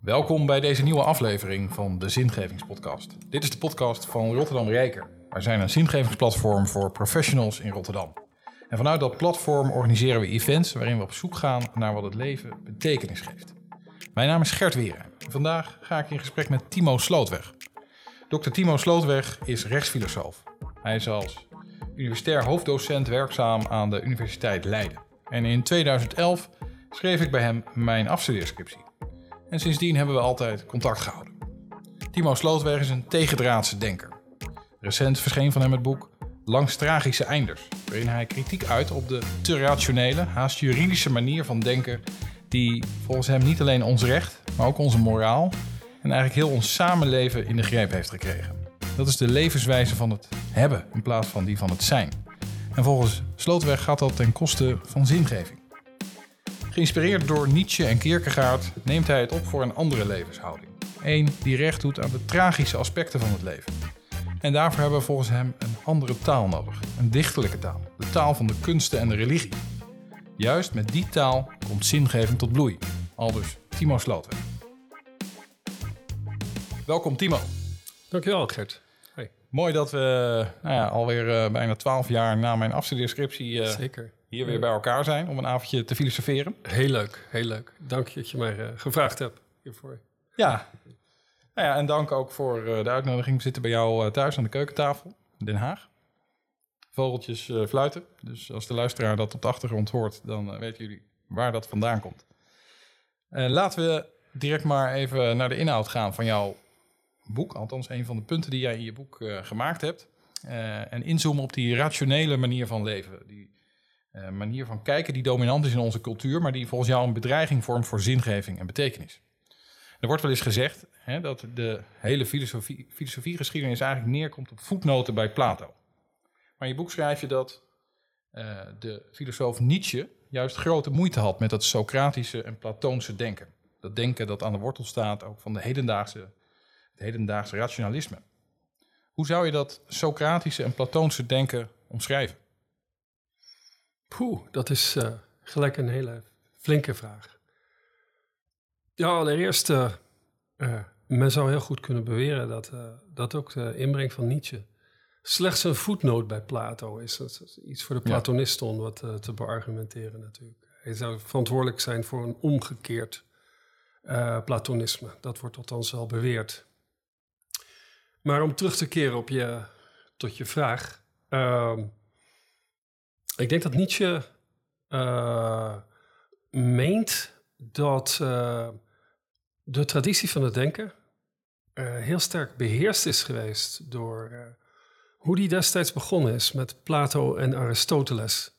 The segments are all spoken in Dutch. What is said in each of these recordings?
Welkom bij deze nieuwe aflevering van de Zingevingspodcast. Dit is de podcast van Rotterdam Rijker. Wij zijn een zingevingsplatform voor professionals in Rotterdam. En vanuit dat platform organiseren we events waarin we op zoek gaan naar wat het leven betekenis geeft. Mijn naam is Gert Weren. Vandaag ga ik in gesprek met Timo Slootweg. Dr. Timo Slootweg is rechtsfilosoof. Hij is als universitair hoofddocent werkzaam aan de Universiteit Leiden. En in 2011 schreef ik bij hem mijn afstudeerscriptie. En sindsdien hebben we altijd contact gehouden. Timo Slootweg is een tegendraadse denker. Recent verscheen van hem het boek Langs tragische einders, waarin hij kritiek uit op de te rationele, haast juridische manier van denken die volgens hem niet alleen ons recht, maar ook onze moraal en eigenlijk heel ons samenleven in de greep heeft gekregen. Dat is de levenswijze van het hebben in plaats van die van het zijn. En volgens Slootweg gaat dat ten koste van zingeving. Geïnspireerd door Nietzsche en Kierkegaard neemt hij het op voor een andere levenshouding. Eén die recht doet aan de tragische aspecten van het leven. En daarvoor hebben we volgens hem een andere taal nodig. Een dichterlijke taal. De taal van de kunsten en de religie. Juist met die taal komt zingeving tot bloei. Aldus Timo Slootweg. Welkom Timo. Dankjewel Gert. Hey. Mooi dat we nou ja, alweer uh, bijna twaalf jaar na mijn afstudeerscriptie uh, Zeker. Hier weer bij elkaar zijn om een avondje te filosoferen. Heel leuk, heel leuk. Dank je dat je mij uh, gevraagd hebt hiervoor. Ja. Nou ja, en dank ook voor de uitnodiging. We zitten bij jou thuis aan de keukentafel in Den Haag. Vogeltjes fluiten. Dus als de luisteraar dat op de achtergrond hoort, dan weten jullie waar dat vandaan komt. laten we direct maar even naar de inhoud gaan van jouw boek. Althans, een van de punten die jij in je boek gemaakt hebt. En inzoomen op die rationele manier van leven. Die manier van kijken die dominant is in onze cultuur, maar die volgens jou een bedreiging vormt voor zingeving en betekenis. Er wordt wel eens gezegd hè, dat de hele filosofie, filosofiegeschiedenis eigenlijk neerkomt op voetnoten bij Plato. Maar in je boek schrijf je dat de filosoof Nietzsche juist grote moeite had met dat Socratische en Platoonse denken. Dat denken dat aan de wortel staat ook van de hedendaagse, het hedendaagse rationalisme. Hoe zou je dat Socratische en Platoonse denken omschrijven? Poeh, dat is uh, gelijk een hele flinke vraag. Ja, allereerst, uh, uh, men zou heel goed kunnen beweren dat, dat ook de inbreng van Nietzsche slechts een voetnoot bij Plato is. Dat is iets voor de Platonisten om wat te beargumenteren natuurlijk. Hij zou verantwoordelijk zijn voor een omgekeerd Platonisme. Dat wordt althans wel beweerd. Maar om terug te keren op je, tot je vraag. Uh, ik denk dat Nietzsche uh, meent dat uh, de traditie van het denken heel sterk beheerst is geweest door hoe die destijds begonnen is met Plato en Aristoteles.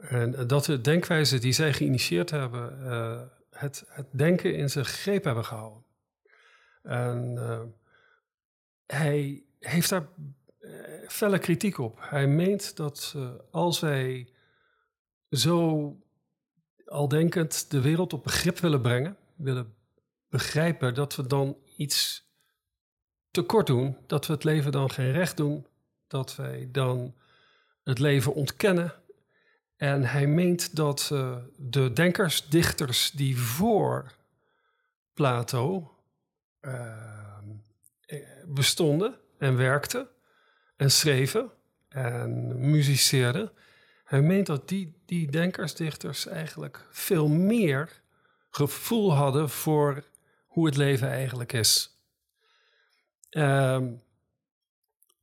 en dat de denkwijze die zij geïnitieerd hebben het, het denken in zijn greep hebben gehouden. En hij heeft daar felle kritiek op. Hij meent dat uh, als wij zo al denkend de wereld op begrip willen brengen, willen begrijpen dat we dan iets tekort doen, dat we het leven dan geen recht doen, dat wij dan het leven ontkennen en hij meent dat uh, de denkers, dichters die voor Plato uh, bestonden en werkten en schreven en muziceerden, hij meent dat die, die denkers, dichters eigenlijk veel meer gevoel hadden voor hoe het leven eigenlijk is. Uh,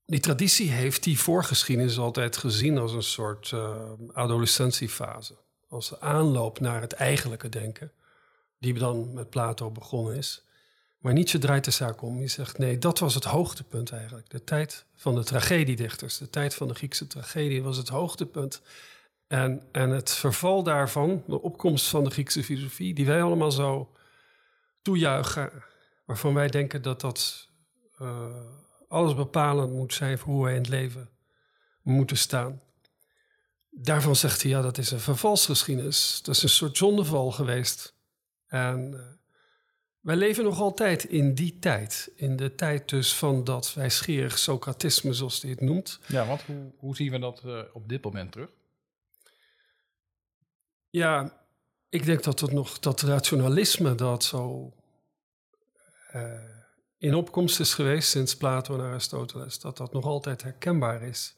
die traditie heeft die voorgeschiedenis altijd gezien als een soort uh, adolescentiefase. Als de aanloop naar het eigenlijke denken, die dan met Plato begonnen is. Maar Nietzsche draait de zaak om. Hij zegt nee, dat was het hoogtepunt eigenlijk. De tijd van de tragediedichters, de tijd van de Griekse tragedie was het hoogtepunt. En, en het verval daarvan, de opkomst van de Griekse filosofie, die wij allemaal zo toejuichen, waarvan wij denken dat dat uh, alles bepalend moet zijn voor hoe wij in het leven moeten staan. Daarvan zegt hij, ja, dat is een vervalsgeschiedenis. Dat is een soort zondeval geweest. En uh, wij leven nog altijd in die tijd. In de tijd dus van dat wijsgerig Socratisme, zoals hij het noemt. Ja, want hoe, hoe zien we dat uh, op dit moment terug? Ja, ik denk dat het nog dat rationalisme dat zo uh, in opkomst is geweest sinds Plato en Aristoteles, dat dat nog altijd herkenbaar is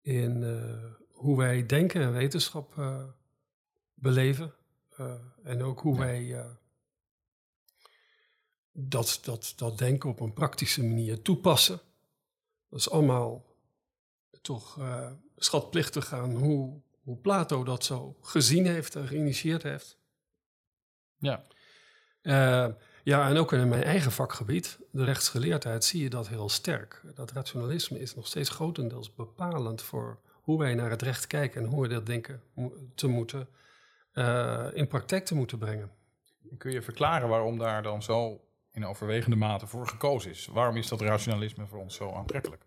in uh, hoe wij denken en wetenschap beleven. en ook hoe ja. wij dat, dat, dat denken op een praktische manier toepassen. Dat is allemaal toch schatplichtig aan hoe hoe Plato dat zo gezien heeft en geïnitieerd heeft. Ja. Uh, ja, en ook in mijn eigen vakgebied, de rechtsgeleerdheid, zie je dat heel sterk. Dat rationalisme is nog steeds grotendeels bepalend voor hoe wij naar het recht kijken en hoe we dat denken te moeten uh, in praktijk te moeten brengen. Kun je verklaren waarom daar dan zo in overwegende mate voor gekozen is? Waarom is dat rationalisme voor ons zo aantrekkelijk?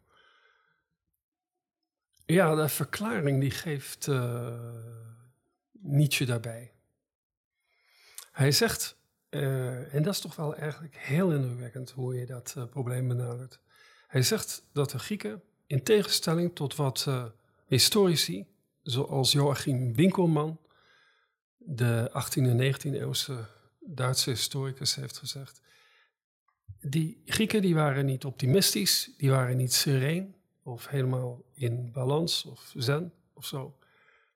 Ja, de verklaring die geeft uh, Nietzsche daarbij. Hij zegt, uh, en dat is toch wel eigenlijk heel indrukwekkend hoe je dat uh, probleem benadert. Hij zegt dat de Grieken, in tegenstelling tot wat historici, zoals Joachim Winkelman, de 18e en 19e eeuwse Duitse historicus, heeft gezegd, die Grieken die waren niet optimistisch, die waren niet sereen, of helemaal in balans of zen of zo.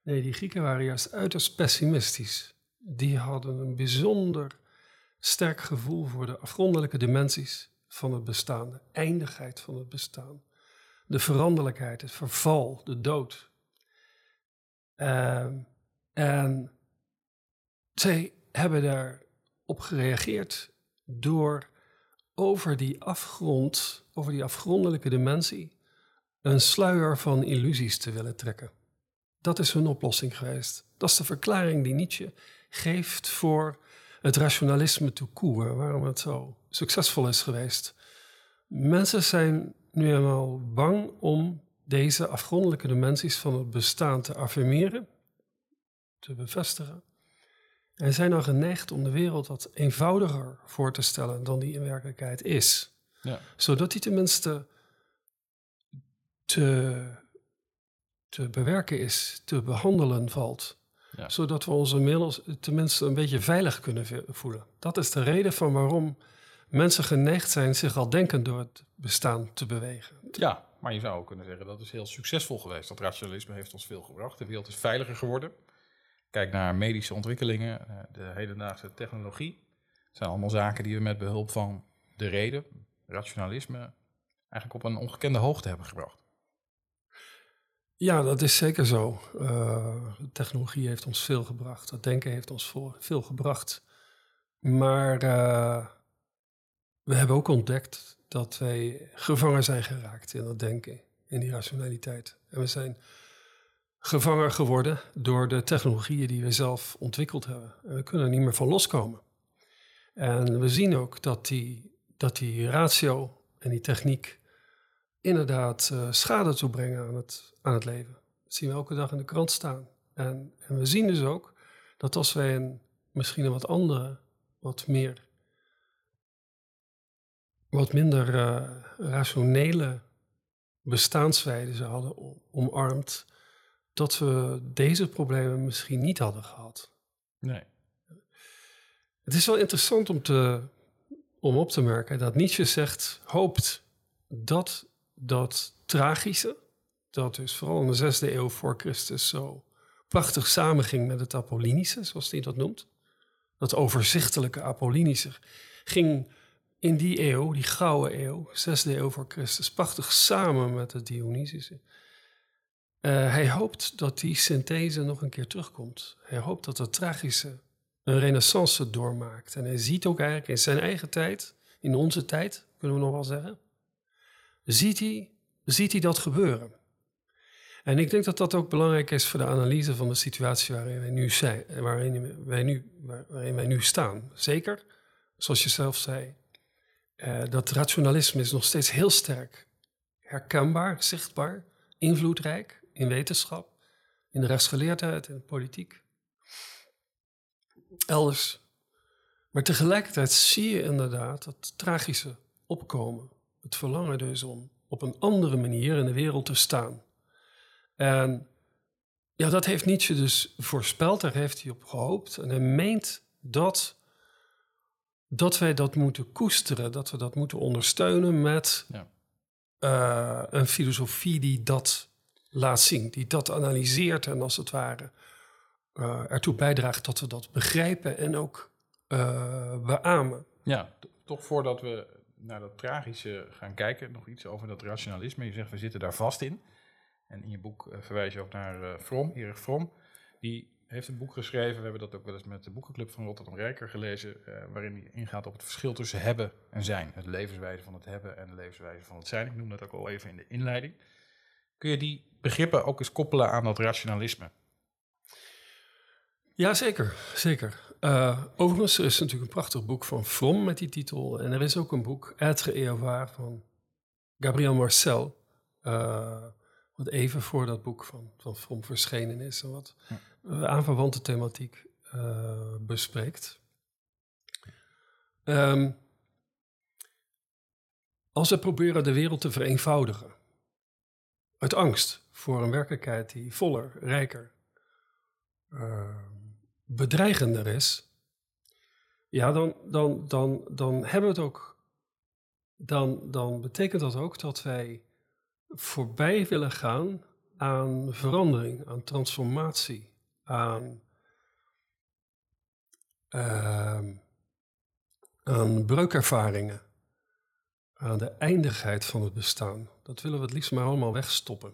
Nee, die Grieken waren juist uiterst pessimistisch. Die hadden een bijzonder sterk gevoel voor de afgrondelijke dimensies van het bestaan, de eindigheid van het bestaan, de veranderlijkheid, het verval, de dood. Uh, en zij hebben daarop gereageerd door over die afgrond, over die afgrondelijke dimensie, een sluier van illusies te willen trekken. Dat is hun oplossing geweest. Dat is de verklaring die Nietzsche geeft voor het rationalisme tout court, waarom het zo succesvol is geweest. Mensen zijn nu eenmaal bang om deze afgrondelijke dimensies van het bestaan te affirmeren, te bevestigen. En zijn dan geneigd om de wereld wat eenvoudiger voor te stellen dan die in werkelijkheid is. Ja. Zodat die tenminste te, te bewerken is, te behandelen valt. Ja. Zodat we onze inmiddels tenminste een beetje veilig kunnen voelen. Dat is de reden van waarom mensen geneigd zijn zich al denkend door het bestaan te bewegen. Ja, maar je zou ook kunnen zeggen dat is heel succesvol geweest. Dat rationalisme heeft ons veel gebracht. De wereld is veiliger geworden. Kijk naar medische ontwikkelingen, eh, de hedendaagse technologie. Het zijn allemaal zaken die we met behulp van de reden, rationalisme, eigenlijk op een ongekende hoogte hebben gebracht. Ja, dat is zeker zo. Uh, technologie heeft ons veel gebracht. Het denken heeft ons veel gebracht. Maar uh, we hebben ook ontdekt dat wij gevangen zijn geraakt in dat denken, in die rationaliteit. En we zijn gevangen geworden door de technologieën die we zelf ontwikkeld hebben. En we kunnen er niet meer van loskomen. En we zien ook dat die, dat die ratio en die techniek inderdaad uh, schade toebrengen aan het, aan het leven. Dat zien we elke dag in de krant staan. En, en we zien dus ook dat als wij een, misschien een wat andere, wat meer, wat minder uh, rationele bestaanswijze hadden omarmd, dat we deze problemen misschien niet hadden gehad. Nee. Het is wel interessant om, te, om op te merken dat Nietzsche zegt, hoopt dat dat tragische, dat dus vooral in de zesde eeuw voor Christus zo prachtig samenging met het Apollinische, zoals hij dat noemt. Dat overzichtelijke Apollinische ging in die eeuw, die gouden eeuw, zesde eeuw voor Christus, prachtig samen met het Dionysische. Uh, hij hoopt dat die synthese nog een keer terugkomt. Hij hoopt dat het tragische een renaissance doormaakt. En hij ziet ook eigenlijk in zijn eigen tijd, in onze tijd, kunnen we nog wel zeggen, ziet hij, ziet hij dat gebeuren. En ik denk dat dat ook belangrijk is voor de analyse van de situatie waarin wij nu, zijn, waarin wij nu, waarin wij nu staan. Zeker, zoals je zelf zei, uh, dat rationalisme is nog steeds heel sterk herkenbaar, zichtbaar, invloedrijk in wetenschap, in de rechtsgeleerdheid, in de politiek, elders. Maar tegelijkertijd zie je inderdaad dat tragische opkomen het verlangen dus om op een andere manier in de wereld te staan. En ja, dat heeft Nietzsche dus voorspeld, daar heeft hij op gehoopt. En hij meent dat, dat wij dat moeten koesteren, dat we dat moeten ondersteunen met Ja. eh, een filosofie die dat laat zien, die dat analyseert en als het ware eh, ertoe bijdraagt dat we dat begrijpen en ook eh, beamen. Ja, toch voordat we naar dat tragische gaan kijken, nog iets over dat rationalisme. Je zegt, we zitten daar vast in. En in je boek eh, verwijs je ook naar Fromm, Erich Fromm. Die heeft een boek geschreven, we hebben dat ook wel eens met de boekenclub van Rotterdam Rijker gelezen, waarin hij ingaat op het verschil tussen hebben en zijn. Het levenswijze van het hebben en de levenswijze van het zijn. Ik noem dat ook al even in de inleiding. Kun je die begrippen ook eens koppelen aan dat rationalisme? Ja, zeker. zeker. Eh, overigens, er is natuurlijk een prachtig boek van Fromm met die titel. En er is ook een boek, Être et avoir, van Gabriel Marcel. eh, wat even voor dat boek van, van Fromm verschenen is. En wat Ja. uh, aanverwante thematiek eh, bespreekt. Ehm, als we proberen de wereld te vereenvoudigen. Uit angst voor een werkelijkheid die voller, rijker, eh, bedreigender is, ja, dan, dan, dan, dan hebben we het ook. Dan, dan betekent dat ook dat wij voorbij willen gaan aan verandering, aan transformatie, aan, ehm, aan breukervaringen, aan de eindigheid van het bestaan. Dat willen we het liefst maar allemaal wegstoppen.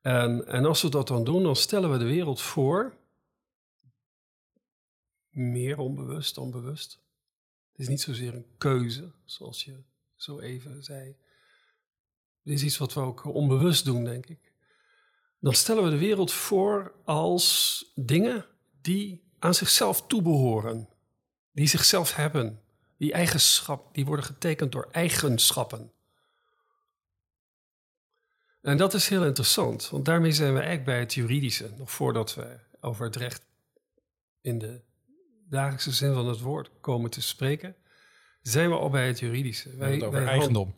En, en als we dat dan doen, dan stellen we de wereld voor, meer onbewust dan bewust. Het is niet zozeer een keuze, zoals je zo even zei. Het is iets wat we ook onbewust doen, denk ik. Dan stellen we de wereld voor als dingen die aan zichzelf toebehoren, die zichzelf hebben, die eigenschap, die worden getekend door eigenschappen. En dat is heel interessant, want daarmee zijn we eigenlijk bij het juridische, nog voordat we over het recht in de dagelijkse zin van het woord komen te spreken, zijn we al bij het juridische. Het over eigendom.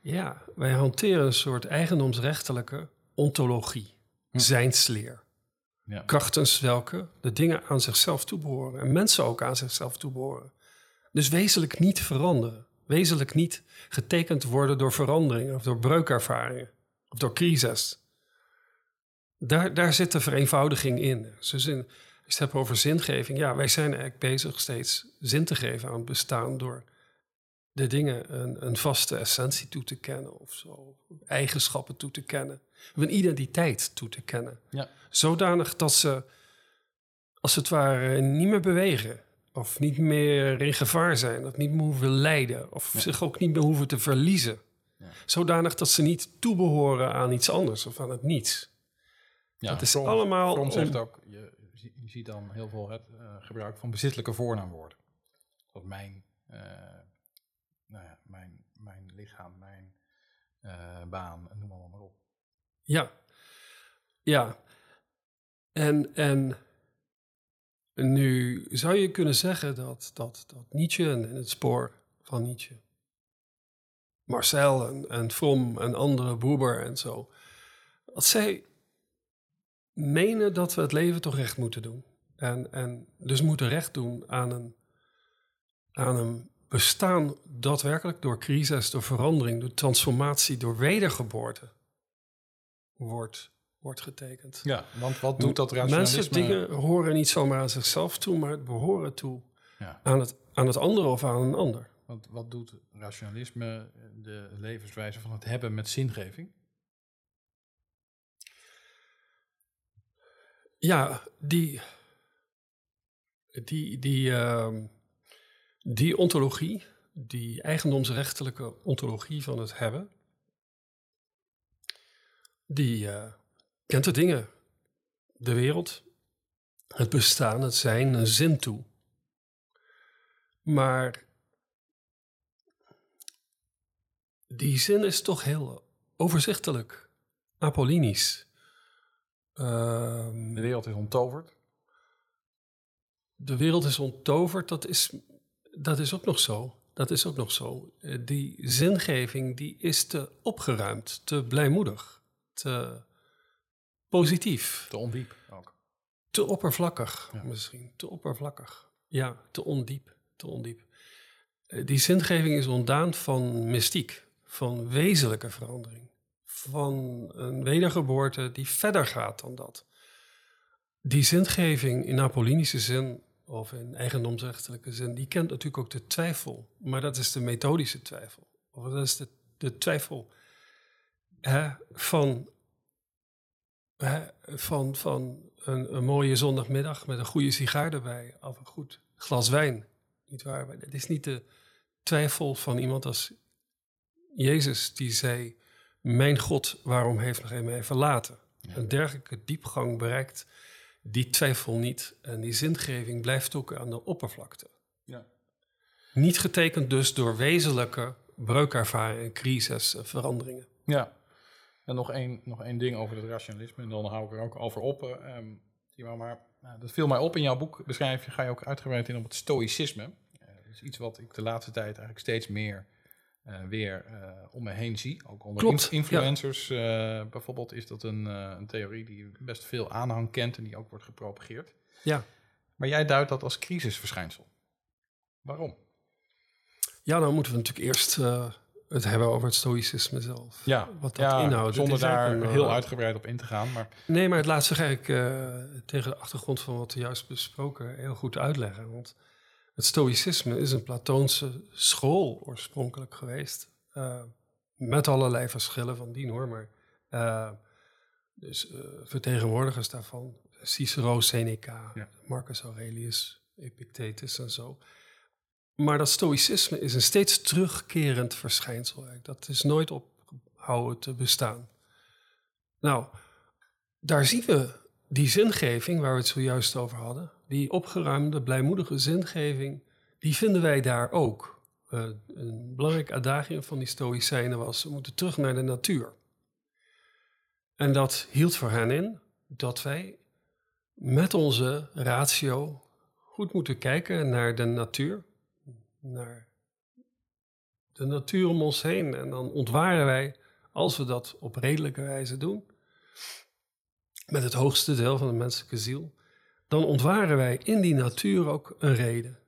ja, wij hanteren een soort eigendomsrechtelijke ontologie, zijnsleer. Ja. Krachtens welke de dingen aan zichzelf toebehoren en mensen ook aan zichzelf toebehoren. Dus wezenlijk niet veranderen. Wezenlijk niet getekend worden door veranderingen of door breukervaringen of door crisis. Daar, daar zit de vereenvoudiging in. Dus in, als je het hebt over zingeving, ja, wij zijn eigenlijk bezig steeds zin te geven aan het bestaan door de dingen een, een vaste essentie toe te kennen of zo, eigenschappen toe te kennen, of een identiteit toe te kennen. Ja. Zodanig dat ze, als het ware, niet meer bewegen of niet meer in gevaar zijn, dat niet meer hoeven lijden of zich ook niet meer hoeven te verliezen. Ja. Zodanig dat ze niet toebehoren aan iets anders of aan het niets. Ja, Het is Fromm- allemaal Fromm zegt ook, je, je ziet dan heel veel het eh, gebruik van bezittelijke voornaamwoorden. Dat mijn, eh, nou ja, mijn, mijn lichaam, mijn eh, baan, noem allemaal maar op. Ja, ja. En, en nu zou je kunnen zeggen dat, dat, dat Nietzsche en in het spoor van Nietzsche, Marcel en, en Fromm en andere Buber en zo, dat zij menen dat we het leven toch recht moeten doen. En, en dus moeten recht doen aan een, aan een bestaan daadwerkelijk door crisis, door verandering, door transformatie, door wedergeboorte wordt, wordt getekend. Ja, want wat doet dat rationalisme? Mensen, dingen horen niet zomaar aan zichzelf toe, maar het behoren toe Ja, aan het, aan het andere of aan een ander. Want wat doet rationalisme, de levenswijze van het hebben met zingeving? Ja, die, die, die, ehm, die ontologie, die eigendomsrechtelijke ontologie van het hebben, die eh, kent de dingen, de wereld, het bestaan, het zijn, een zin toe. Maar die zin is toch heel overzichtelijk, apollinisch. Ehm, De wereld is onttoverd. de wereld is onttoverd, dat is, dat is ook nog zo. Dat is ook nog zo. Eh, Die zingeving die is te opgeruimd, te blijmoedig, te positief. Te ondiep ook. Te oppervlakkig misschien. Te oppervlakkig. Ja, te ondiep. Te ondiep. Eh, die zingeving is ontdaan van mystiek, van wezenlijke verandering, van een wedergeboorte die verder gaat dan dat. Die zingeving in Apollinische zin of in eigendomsrechtelijke zin, die kent natuurlijk ook de twijfel, maar dat is de methodische twijfel. Of dat is de, de twijfel hè, van, hè, van, van een, een, mooie zondagmiddag met een goede sigaar erbij of een goed glas wijn. Niet waar? Het is niet de twijfel van iemand als Jezus die zei: Mijn God, waarom heeft nog mij verlaten? Een dergelijke diepgang bereikt die twijfel niet. En die zingeving blijft ook aan de oppervlakte. Ja. Niet getekend dus door wezenlijke breukervaringen, crisis, veranderingen. Ja. En nog één, nog één ding over het rationalisme, en dan hou ik er ook over op. Uh, maar nou, dat viel mij op in jouw boek. Beschrijf je, ga je ook uitgebreid in op het stoïcisme. Uh, dat is iets wat ik de laatste tijd eigenlijk steeds meer uh, weer uh, om me heen zie. Ook onder Klopt, influencers ja. uh, bijvoorbeeld is dat een, een, theorie die best veel aanhang kent en die ook wordt gepropageerd. Ja. Maar jij duidt dat als crisisverschijnsel. Waarom? Ja, dan moeten we natuurlijk eerst het hebben over het stoïcisme zelf. Ja, wat dat ja, inhoudt. Zonder daar een, heel uitgebreid op in te gaan. Maar... Nee, maar het laat zich eigenlijk tegen de achtergrond van wat we juist besproken heel goed uitleggen. Want het stoïcisme is een Platoonse school oorspronkelijk geweest. Uh, met allerlei verschillen van dien hoor, maar uh, dus uh, vertegenwoordigers daarvan, Cicero, Seneca, ja. Marcus Aurelius, Epictetus en zo. Maar dat stoïcisme is een steeds terugkerend verschijnsel. Dat is nooit ophouden te bestaan. Nou, daar zien we die zingeving waar we het zojuist over hadden die opgeruimde, blijmoedige zingeving, die vinden wij daar ook. Uh, een belangrijk adagium van die Stoïcijnen was: we moeten terug naar de natuur. En dat hield voor hen in dat wij met onze ratio goed moeten kijken naar de natuur, naar de natuur om ons heen. En dan ontwaren wij, als we dat op redelijke wijze doen, met het hoogste deel van de menselijke ziel, dan ontwaren wij in die natuur ook een reden,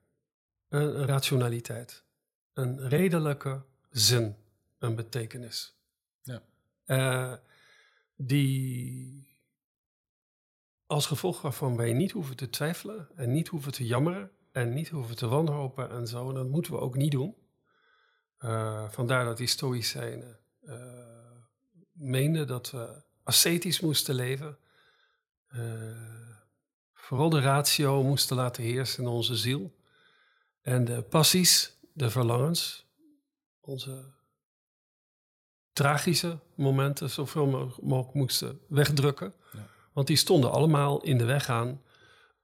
een, rationaliteit, een redelijke zin, een betekenis. Ja. Uh, die als gevolg waarvan wij niet hoeven te twijfelen en niet hoeven te jammeren en niet hoeven te wanhopen en zo. En dat moeten we ook niet doen. Uh, vandaar dat die Stoïcijnen uh, meenden dat we ascetisch moesten leven. Uh, vooral de ratio moesten laten heersen in onze ziel. En de passies, de verlangens, onze tragische momenten zoveel mogelijk moesten wegdrukken. Ja. Want die stonden allemaal in de weg aan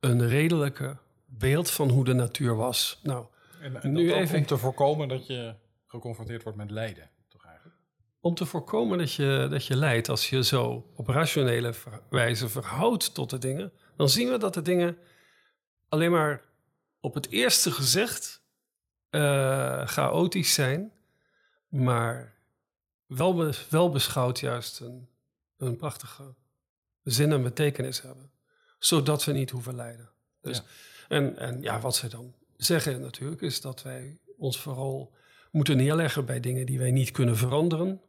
een redelijke beeld van hoe de natuur was. Nou, en, nu even om te voorkomen dat je geconfronteerd wordt met lijden? Om te voorkomen dat je, dat je lijdt als je zo op rationele wijze verhoudt tot de dingen, dan zien we dat de dingen alleen maar op het eerste gezicht uh, chaotisch zijn, maar wel, wel beschouwd juist een, een prachtige zin en betekenis hebben, zodat we niet hoeven lijden. Dus, En, en ja, wat ze dan zeggen natuurlijk is dat wij ons vooral moeten neerleggen bij dingen die wij niet kunnen veranderen.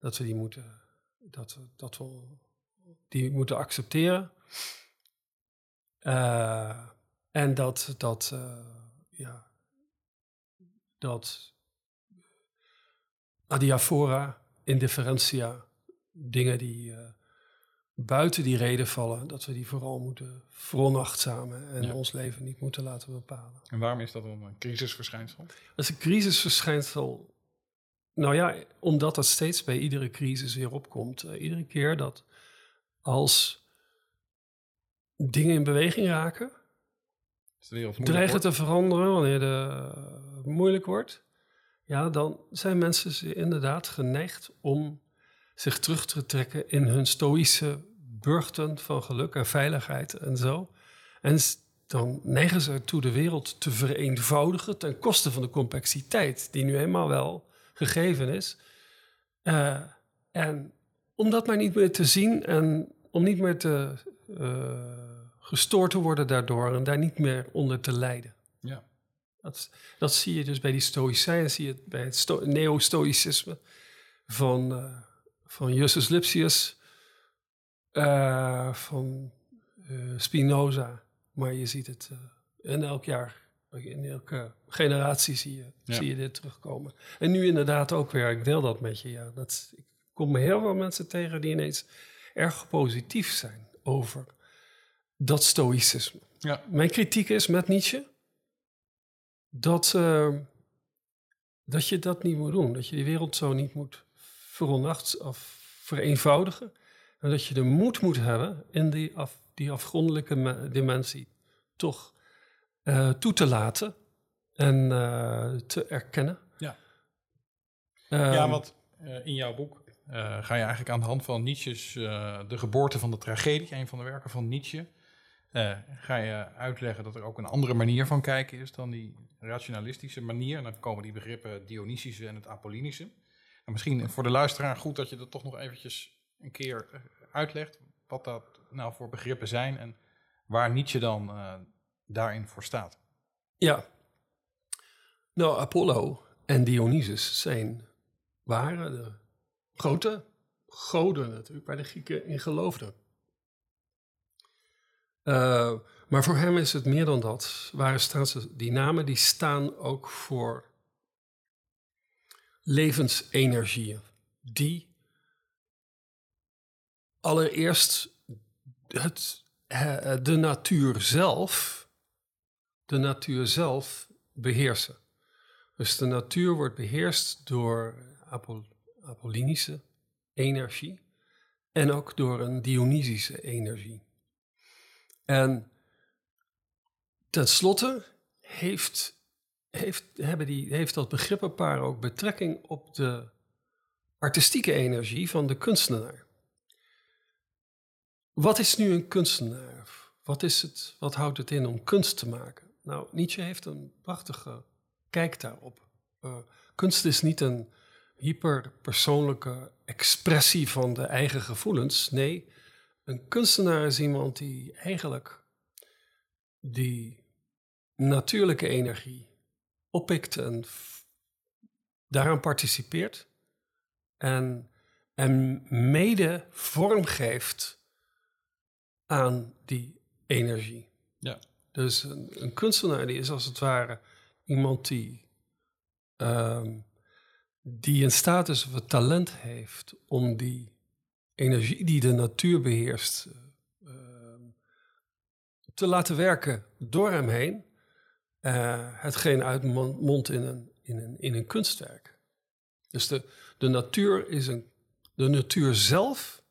Dat we die moeten, dat we, dat we die moeten accepteren. Uh, en dat, dat, uh, ja, dat adiaphora, indifferentia, dingen die uh, buiten die reden vallen, dat we die vooral moeten veronachtzamen en ja. ons leven niet moeten laten bepalen. En waarom is dat dan een crisisverschijnsel? Dat is een crisisverschijnsel. Nou ja, omdat dat steeds bij iedere crisis weer opkomt. iedere keer dat als dingen in beweging raken. Dreigen te veranderen wanneer het moeilijk wordt. Ja, dan zijn mensen inderdaad geneigd om zich terug te trekken in hun stoïsche burchten van geluk en veiligheid en zo. En dan neigen ze ertoe de wereld te vereenvoudigen ten koste van de complexiteit die nu eenmaal wel gegeven is. Uh, en om dat maar niet meer te zien en om niet meer te, uh, gestoord te worden daardoor en daar niet meer onder te lijden. Ja. Dat, dat zie je dus bij die stoïcijnen, zie je het bij het neo-stoïcisme van, uh, van Justus Lipsius, van Spinoza. Maar je ziet het in elk jaar, in elke generatie zie je, zie je dit terugkomen. En nu inderdaad ook weer, ik deel dat met je, ja. Dat, ik kom heel veel mensen tegen die ineens erg positief zijn over dat stoïcisme. Ja. Mijn kritiek is met Nietzsche dat, uh, dat je dat niet moet doen. Dat je die wereld zo niet moet veronacht of vereenvoudigen. En dat je de moed moet hebben in die, af, die afgrondelijke dimensie toch uh, toe te laten en uh, te erkennen. Ja, Ehm, ja wat in jouw boek ga je eigenlijk aan de hand van Nietzsche's De geboorte van de tragedie, een van de werken van Nietzsche, ga je uitleggen dat er ook een andere manier van kijken is dan die rationalistische manier. En dan komen die begrippen Dionysische en het Apollinische. En misschien voor de luisteraar goed dat je dat toch nog eventjes een keer eh, uitlegt. Wat dat nou voor begrippen zijn en waar Nietzsche dan uh, daarin voor staat. Ja. Nou, Apollo en Dionysus zijn, waren de grote goden natuurlijk, waar de Grieken in geloofden. Uh, maar voor hem is het meer dan dat. Staan ze? Die namen die staan ook voor levensenergieën. Die allereerst het, de natuur zelf, de natuur zelf beheersen. Dus de natuur wordt beheerst door Apol Apollinische energie en ook door een Dionysische energie. En tenslotte heeft, heeft, hebben die, heeft dat begrippenpaar ook betrekking op de artistieke energie van de kunstenaar. Wat is nu een kunstenaar? Wat, is het, wat houdt het in om kunst te maken? Nou, Nietzsche heeft een prachtige kijk daarop. Uh, kunst is niet een hyperpersoonlijke expressie van de eigen gevoelens. Nee, een kunstenaar is iemand die eigenlijk die natuurlijke energie oppikt en daaraan participeert en, en mede vorm geeft aan die energie. Ja. Dus een, kunstenaar die is als het ware iemand die, um, die in staat is of het talent heeft om die energie die de natuur beheerst uh, te laten werken door hem heen. Uh, hetgeen uitmondt in een, in, een, in een kunstwerk. Dus de, de natuur is een. De natuur zelf.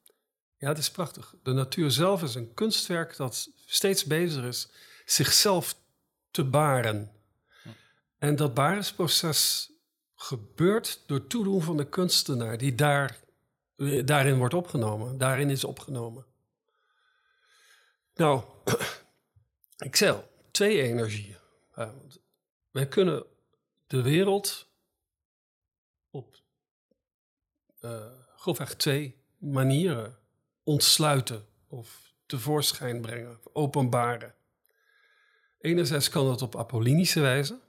Ja, het is prachtig. De natuur zelf is een kunstwerk dat steeds bezig is zichzelf te baren. En dat barensproces gebeurt door toedoen van de kunstenaar die daar daarin wordt opgenomen, daarin is opgenomen. Nou, ik zei al, twee energieën. Uh, wij kunnen de wereld op uh, grofweg twee manieren ontsluiten of tevoorschijn brengen, openbaren. Enerzijds kan dat op apollinische wijze.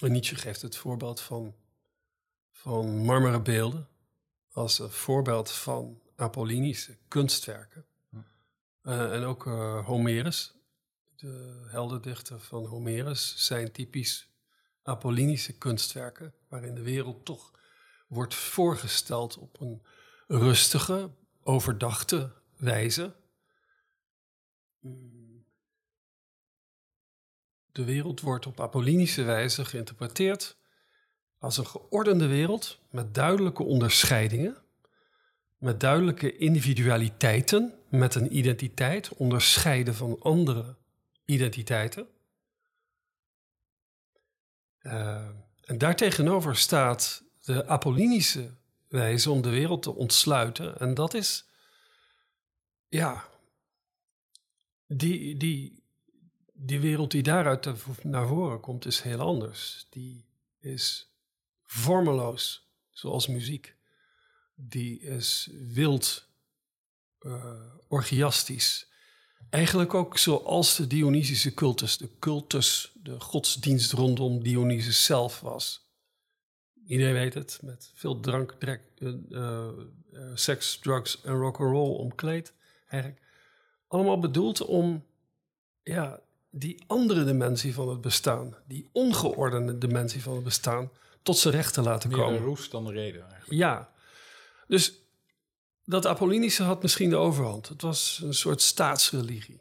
En Nietzsche geeft het voorbeeld van, van marmeren beelden als een voorbeeld van apollinische kunstwerken. Uh, en ook uh, Homerus, de heldendichter van Homerus, zijn typisch apollinische kunstwerken, waarin de wereld toch wordt voorgesteld op een rustige, overdachte wijze. De wereld wordt op apollinische wijze geïnterpreteerd als een geordende wereld met duidelijke onderscheidingen, met duidelijke individualiteiten, met een identiteit onderscheiden van andere identiteiten. Uh, en daartegenover staat de apollinische wijze om de wereld te ontsluiten. En dat is, ja, die, die, die wereld die daaruit naar voren komt, is heel anders. Die is vormeloos, zoals muziek. Die is wild, uh, orgiastisch. Eigenlijk ook zoals de Dionysische cultus, de cultus, de godsdienst rondom Dionysus zelf was. Iedereen weet het, met veel drank, drek, uh, uh, seks, drugs en rock'n'roll omkleed. Eigenlijk allemaal bedoeld om ja, die andere dimensie van het bestaan, die ongeordende dimensie van het bestaan, tot zijn recht te laten Meer komen. de roes dan de reden eigenlijk. Ja, dus dat Apollinische had misschien de overhand. Het was een soort staatsreligie.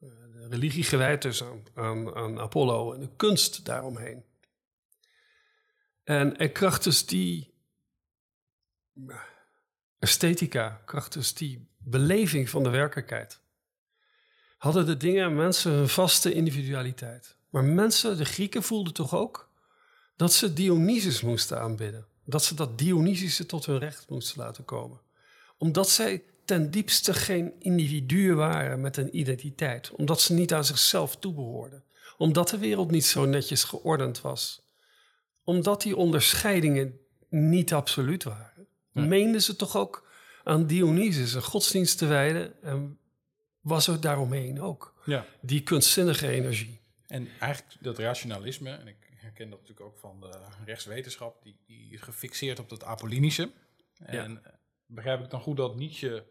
Eh, De religie gewijd dus aan, aan, aan Apollo en de kunst daaromheen. En, en krachtens die esthetica, krachtens die beleving van de werkelijkheid, hadden de dingen en mensen hun vaste individualiteit. Maar mensen, de Grieken, voelden toch ook dat ze Dionysus moesten aanbidden. Dat ze dat Dionysische tot hun recht moesten laten komen. Omdat zij ten diepste geen individuen waren met een identiteit. Omdat ze niet aan zichzelf toebehoorden. Omdat de wereld niet zo netjes geordend was. Omdat die onderscheidingen niet absoluut waren. Meenden ze toch ook aan Dionysus een godsdienst te wijden. En was er daaromheen ook. Ja. Die kunstzinnige energie. En eigenlijk dat rationalisme, en ik herken dat natuurlijk ook van de rechtswetenschap, die, die is gefixeerd op dat Apollinische. En eh, begrijp ik dan goed dat Nietzsche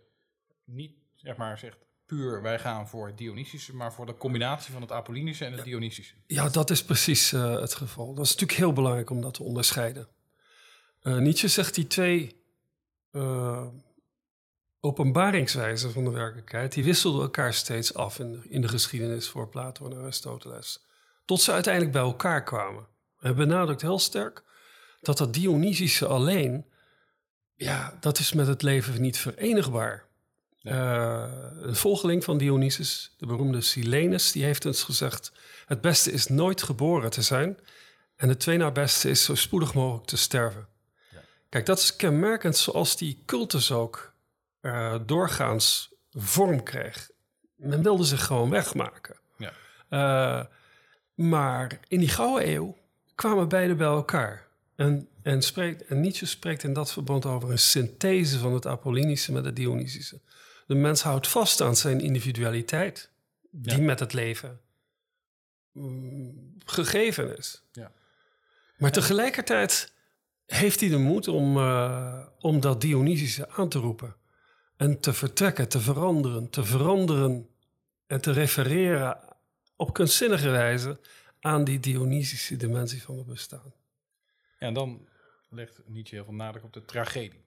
niet, zeg maar, zegt puur wij gaan voor het Dionysische, maar voor de combinatie van het Apollinische en het Dionysische. Ja, dat is precies eh, het geval. Dat is natuurlijk heel belangrijk om dat te onderscheiden. Eh, Nietzsche zegt die twee openbaringswijzen van de werkelijkheid, die wisselden elkaar steeds af in de, in de geschiedenis voor Plato en Aristoteles. Tot ze uiteindelijk bij elkaar kwamen. Hij benadrukt heel sterk dat dat Dionysische alleen, ja, dat is met het leven niet verenigbaar. Eh, een volgeling van Dionysus, de beroemde Silenus, die heeft eens gezegd: Het beste is nooit geboren te zijn. En het twee na beste is zo spoedig mogelijk te sterven. Kijk, dat is kenmerkend zoals die cultus ook eh, doorgaans vorm kreeg. Men wilde zich gewoon wegmaken. Ja. Eh, maar in die Gouden Eeuw kwamen beide bij elkaar. En, en, spreekt, en Nietzsche spreekt in dat verband over een synthese van het Apollinische met het Dionysische. De mens houdt vast aan zijn individualiteit, die Ja. met het leven mm, gegeven is. Ja. Maar tegelijkertijd heeft hij de moed om, eh, om dat Dionysische aan te roepen. En te vertrekken, te veranderen, te veranderen en te refereren op kunstzinnige wijze aan die Dionysische dimensie van het bestaan. Ja, en dan legt Nietzsche heel veel nadruk op de tragedie.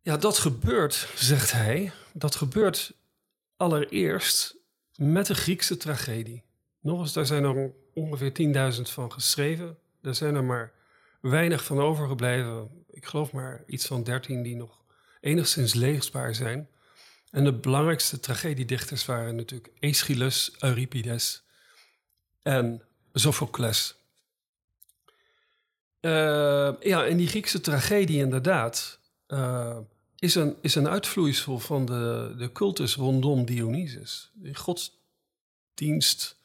Ja, dat gebeurt, zegt hij, dat gebeurt allereerst met de Griekse tragedie. Nog eens, daar zijn er ongeveer 10.000 van geschreven. Er zijn er maar weinig van overgebleven. Ik geloof maar iets van 13 die nog enigszins leesbaar zijn. En de belangrijkste tragediedichters waren natuurlijk Aeschylus, Euripides en Sophocles. Eh, ja, en die Griekse tragedie inderdaad eh, is, een, is een uitvloeisel van de, de cultus rondom Dionysus. Die godsdienst,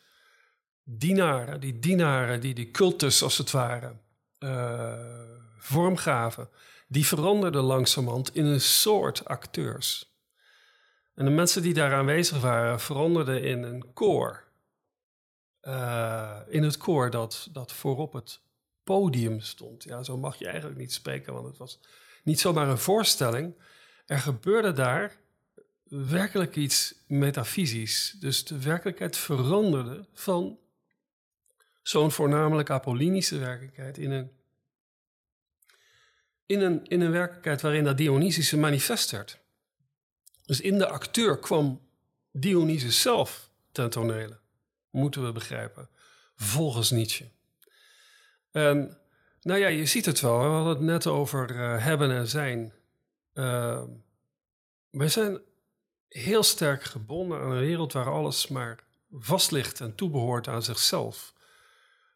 dienaren, die dienaren die die cultus als het ware eh, vormgaven, die veranderden langzamerhand in een soort acteurs. En de mensen die daar aanwezig waren, veranderden in een koor. Eh, in het koor dat, dat voorop het podium stond. Ja, zo mag je eigenlijk niet spreken, want het was niet zomaar een voorstelling. Er gebeurde daar werkelijk iets metafysisch. Dus de werkelijkheid veranderde van zo'n voornamelijk apollinische werkelijkheid in een, in een, in een werkelijkheid waarin dat Dionysische manifest werd. Dus in de acteur kwam Dionysus zelf ten tonele, moeten we begrijpen, volgens Nietzsche. En nou ja, je ziet het wel. We hadden het net over eh, hebben en zijn. Uh, wij zijn heel sterk gebonden aan een wereld waar alles maar vast ligt en toebehoort aan zichzelf.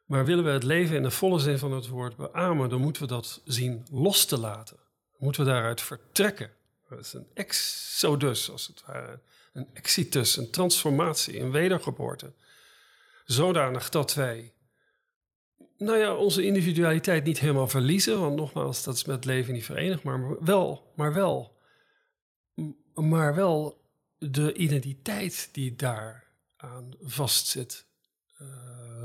Maar willen we het leven in de volle zin van het woord beamen, dan moeten we dat zien los te laten. Moeten we daaruit vertrekken. Dat is een exodus, als het ware. Een exitus, een transformatie, een wedergeboorte. Zodanig dat wij nou ja, onze individualiteit niet helemaal verliezen. Want nogmaals, dat is met leven niet verenigd. Maar wel, maar wel maar wel de identiteit die daar aan vastzit, uh,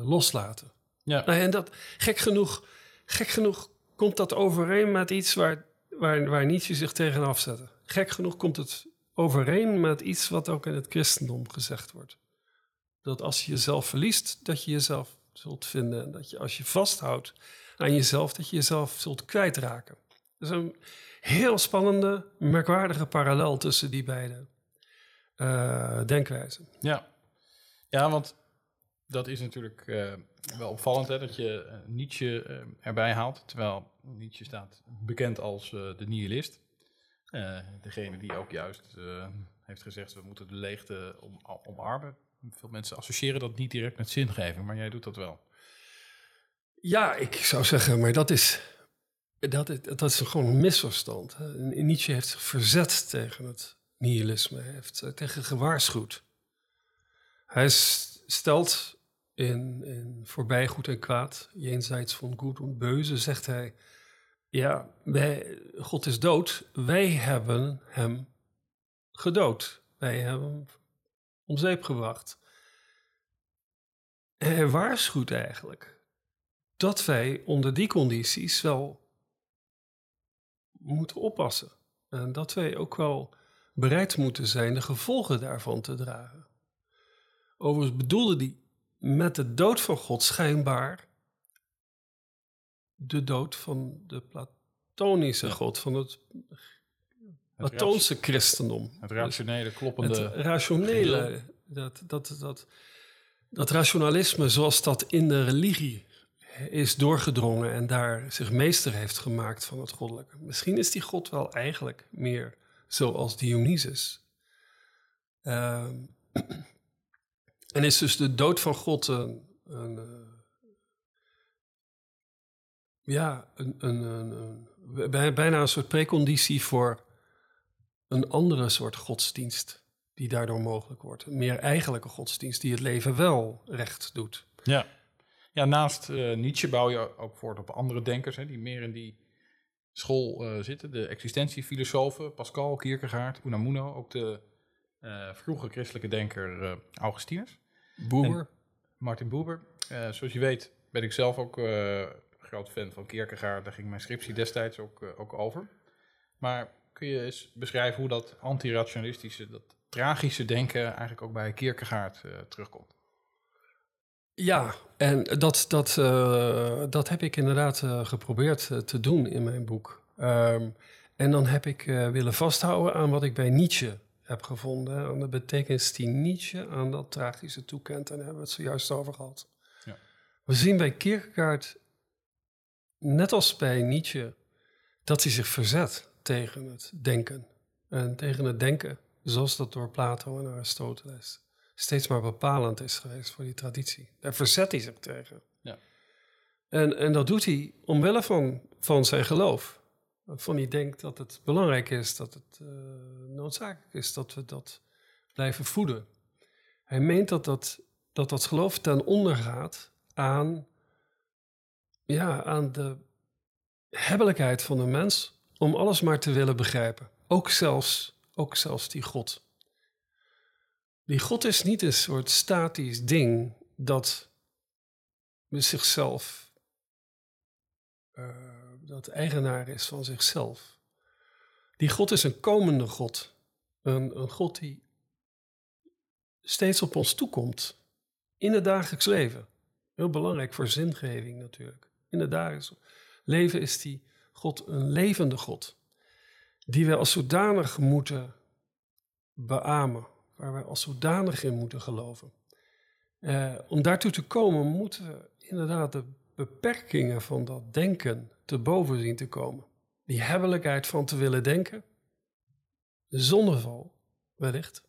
loslaten. Ja. Nou, en dat, gek genoeg, gek genoeg komt dat overeen met iets waar, waar, waar Nietzsche zich tegenaf zette. Gek genoeg komt het overeen met iets wat ook in het christendom gezegd wordt. Dat als je jezelf verliest, dat je jezelf zult vinden. En dat je als je vasthoudt aan jezelf, dat je jezelf zult kwijtraken. Dat is een heel spannende, merkwaardige parallel tussen die beide uh, denkwijzen. Ja. ja, want dat is natuurlijk uh, wel opvallend hè, dat je uh, Nietzsche erbij haalt. Terwijl Nietzsche staat bekend als de nihilist. degene die ook juist heeft gezegd, we moeten de leegte om, omarmen. Veel mensen associëren dat niet direct met zingeving, maar jij doet dat wel. Ja, ik zou zeggen, maar dat is, dat, dat is gewoon een misverstand. Nietzsche heeft zich verzet tegen het nihilisme, heeft tegen gewaarschuwd. Hij stelt in, Voorbij Goed en Kwaad, jenseits van Goed en Beuze, zegt hij... Ja, wij, God is dood, wij hebben hem gedood. Wij hebben hem om zeep gebracht. Hij waarschuwt eigenlijk dat wij onder die condities wel moeten oppassen. En dat wij ook wel bereid moeten zijn de gevolgen daarvan te dragen. Overigens bedoelde hij met de dood van God schijnbaar de dood van de Platonische God, van het, het Platoonse christendom. Het rationele, kloppende. Het rationele, dat, dat, dat, dat rationalisme zoals dat in de religie is doorgedrongen en daar zich meester heeft gemaakt van het goddelijke. Misschien is die God wel eigenlijk meer zoals Dionysus. Uh, en is dus de dood van God een, een uh, ja, een, een, bijna een soort preconditie voor een andere soort godsdienst die daardoor mogelijk wordt. Een meer eigenlijke godsdienst die het leven wel recht doet. Ja, ja naast uh, Nietzsche bouw je ook voort op andere denkers hè, die meer in die school uh, zitten. De existentiefilosofen, Pascal, Kierkegaard, Unamuno, ook de uh, vroege christelijke denker uh, Augustinus. Boeber. Martin Boeber. zoals je weet ben ik zelf ook groot fan van Kierkegaard. Daar ging mijn scriptie destijds ook, ook over. Maar kun je eens beschrijven hoe dat antirationalistische, dat tragische denken eigenlijk ook bij Kierkegaard terugkomt? Ja, en dat, dat, dat heb ik inderdaad geprobeerd te doen in mijn boek. Um, en dan heb ik willen vasthouden aan wat ik bij Nietzsche heb gevonden. Aan de betekenis die Nietzsche aan dat tragische toekent. En daar hebben we het zojuist over gehad. Ja. We zien bij Kierkegaard, net als bij Nietzsche, dat hij zich verzet tegen het denken. En tegen het denken zoals dat door Plato en Aristoteles steeds maar bepalend is geweest voor die traditie. Daar verzet hij zich tegen. Ja. En, en dat doet hij omwille van, van zijn geloof. Van hij denkt dat het belangrijk is, dat het uh, noodzakelijk is dat we dat blijven voeden. Hij meent dat dat, dat, dat geloof ten onder gaat aan, ja, aan de hebbelijkheid van de mens om alles maar te willen begrijpen. Ook zelfs, ook zelfs die God. Die God is niet een soort statisch ding dat zichzelf, uh, dat eigenaar is van zichzelf. Die God is een komende God. Een, een God die steeds op ons toekomt. In het dagelijks leven. Heel belangrijk voor zingeving natuurlijk. In het dagelijks leven is die God een levende God. Die we als zodanig moeten beamen waar wij als zodanig in moeten geloven. Uh, om daartoe te komen moeten we inderdaad de beperkingen van dat denken te boven zien te komen. Die hebbelijkheid van te willen denken, de zonneval wellicht,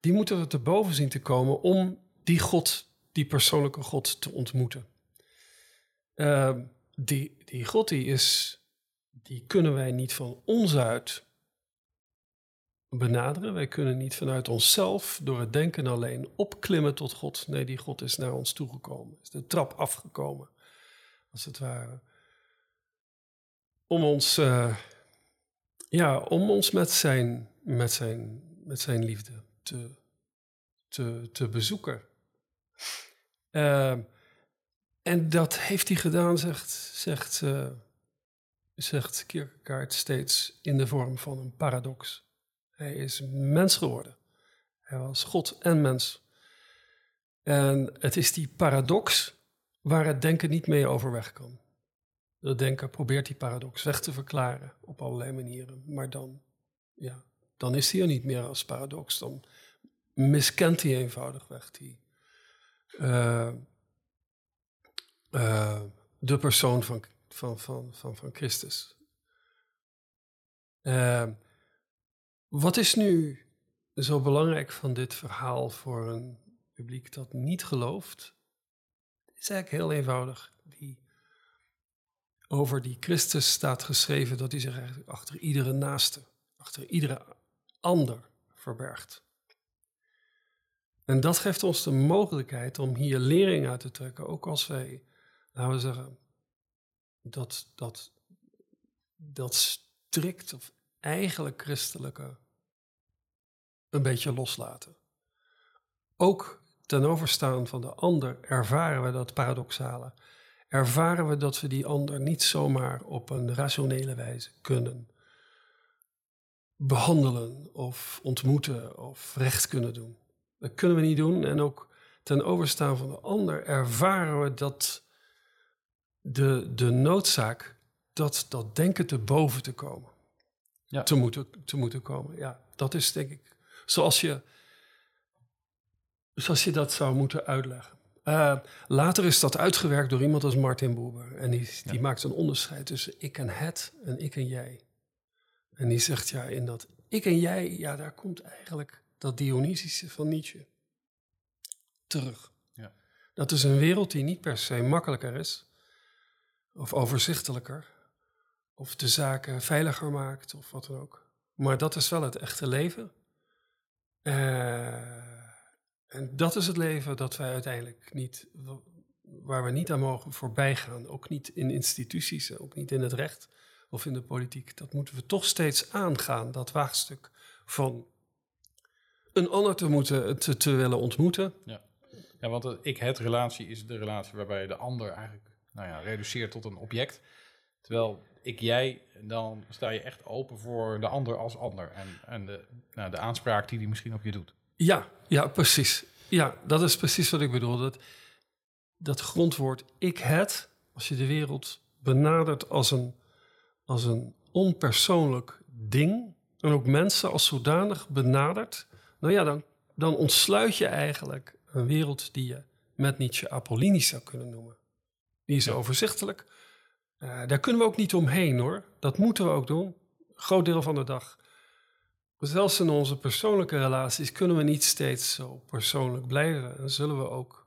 die moeten we te boven zien te komen om die God, die persoonlijke God te ontmoeten. Uh, die, die God die is, die kunnen wij niet van ons uit benaderen. Wij kunnen niet vanuit onszelf, door het denken alleen, opklimmen tot God. Nee, die God is naar ons toegekomen, is de trap afgekomen, als het ware. Om ons, uh, ja, om ons met zijn, met zijn, met zijn liefde te, te, te bezoeken. Ehm, en dat heeft hij gedaan, zegt, zegt, uh, zegt Kierkegaard steeds in de vorm van een paradox. Hij is mens geworden. Hij was God en mens. En het is die paradox waar het denken niet mee overweg kan. Het denken probeert die paradox weg te verklaren op allerlei manieren. Maar dan, ja, dan is hij er niet meer als paradox. Dan miskent hij eenvoudigweg die, uh, uh, de persoon van, van, van, van, van Christus. Uh, wat is nu zo belangrijk van dit verhaal voor een publiek dat niet gelooft? Het is eigenlijk heel eenvoudig. Die, over die Christus staat geschreven dat hij zich achter iedere naaste, achter iedere ander verbergt. En dat geeft ons de mogelijkheid om hier lering uit te trekken, ook als wij, laten we zeggen, dat, dat, dat strikt of eigenlijk christelijke een beetje loslaten. Ook ten overstaan van de ander ervaren we dat paradoxale. Ervaren we dat we die ander niet zomaar op een rationele wijze kunnen behandelen of ontmoeten of recht kunnen doen. Dat kunnen we niet doen. En ook ten overstaan van de ander ervaren we dat de, de noodzaak dat dat denken te boven te komen. Ja. Te, moeten, te moeten komen. Ja, dat is denk ik zoals je, zoals je dat zou moeten uitleggen. Uh, later is dat uitgewerkt door iemand als Martin Buber. En die, die maakt een onderscheid tussen ik en het en ik en jij. En die zegt ja, in dat ik en jij, ja, daar komt eigenlijk dat Dionysische van Nietzsche terug. Ja. Dat is een wereld die niet per se makkelijker is, of overzichtelijker, of de zaken veiliger maakt, of wat dan ook. Maar dat is wel het echte leven. Uh, en dat is het leven dat wij uiteindelijk niet, waar we niet aan mogen voorbij gaan. Ook niet in instituties, ook niet in het recht of in de politiek. Dat moeten we toch steeds aangaan, dat waagstuk van een ander te, moeten, te, te willen ontmoeten. Ja. ja, want de ik-het-relatie is de relatie waarbij de ander eigenlijk nou ja, reduceert tot een object. Terwijl ik-jij, dan sta je echt open voor de ander als ander. En, en de, nou, de aanspraak die die misschien op je doet. Ja, ja, precies. Ja, dat is precies wat ik bedoel. Dat, dat grondwoord ik-het, als je de wereld benadert als een, als een onpersoonlijk ding... en ook mensen als zodanig benadert nou ja, dan, dan ontsluit je eigenlijk een wereld die je met Nietzsche apollinisch zou kunnen noemen. Die is overzichtelijk. Uh, daar kunnen we ook niet omheen hoor. Dat moeten we ook doen. Een groot deel van de dag. Zelfs in onze persoonlijke relaties kunnen we niet steeds zo persoonlijk blijven. En zullen we ook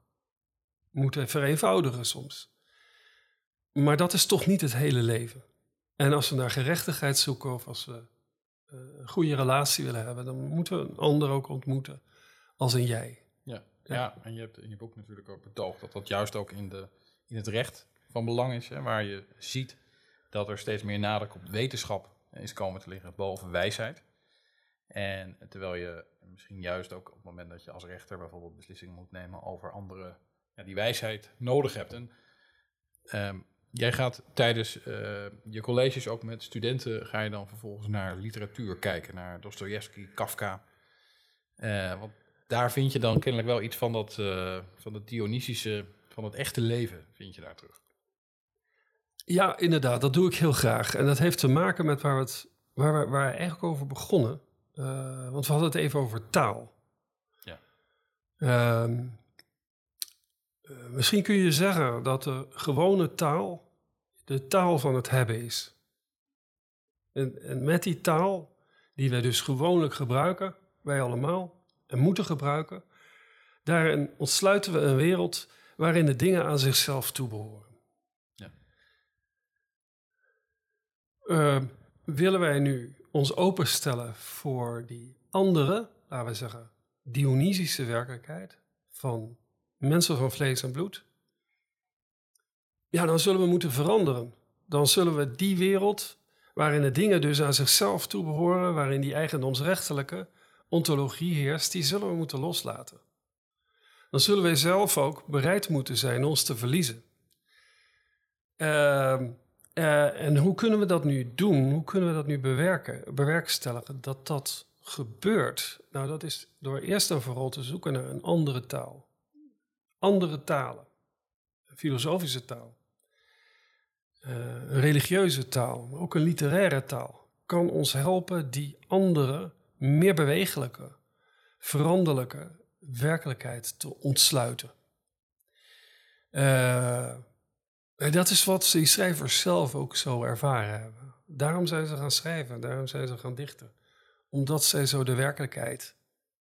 moeten vereenvoudigen soms. Maar dat is toch niet het hele leven. En als we naar gerechtigheid zoeken of als we eh, een goede relatie willen hebben, dan moeten we een ander ook ontmoeten als een jij. Ja, ja. en je hebt in je boek natuurlijk ook betoogd dat dat juist ook in, de, in het recht van belang is, hè, waar je ziet dat er steeds meer nadruk op wetenschap is komen te liggen boven wijsheid. En terwijl je misschien juist ook op het moment dat je als rechter bijvoorbeeld beslissingen moet nemen over andere, ja, die wijsheid nodig hebt. En ehm, Jij gaat tijdens uh, je colleges ook met studenten, ga je dan vervolgens naar literatuur kijken, naar Dostoevsky, Kafka. Uh, want daar vind je dan kennelijk wel iets van dat, uh, van het Dionysische, van het echte leven, vind je daar terug. Ja, inderdaad, dat doe ik heel graag. En dat heeft te maken met waar waar we eigenlijk over begonnen. Want we hadden het even over taal. Ja. Ehm, eh, misschien kun je zeggen dat de gewone taal de taal van het hebben is. En, en met die taal, die wij dus gewoonlijk gebruiken, wij allemaal, en moeten gebruiken, daarin ontsluiten we een wereld waarin de dingen aan zichzelf toebehoren. Ja. Uh, willen wij nu ons openstellen voor die andere, laten we zeggen, Dionysische werkelijkheid van mensen van vlees en bloed, ja, dan zullen we moeten veranderen. Dan zullen we die wereld waarin de dingen dus aan zichzelf toebehoren, waarin die eigendomsrechtelijke ontologie heerst, die zullen we moeten loslaten. Dan zullen wij zelf ook bereid moeten zijn ons te verliezen. Uh, uh, en hoe kunnen we dat nu doen? Hoe kunnen we dat nu bewerken, bewerkstelligen? Dat dat gebeurt. Nou, dat is door eerst en vooral te zoeken naar een andere taal. Andere talen. Een filosofische taal. Uh, een religieuze taal, maar ook een literaire taal. Kan ons helpen die andere, meer bewegelijke, veranderlijke werkelijkheid te ontsluiten. Uh, dat is wat die schrijvers zelf ook zo ervaren hebben. Daarom zijn ze gaan schrijven, daarom zijn ze gaan dichten. Omdat zij zo de werkelijkheid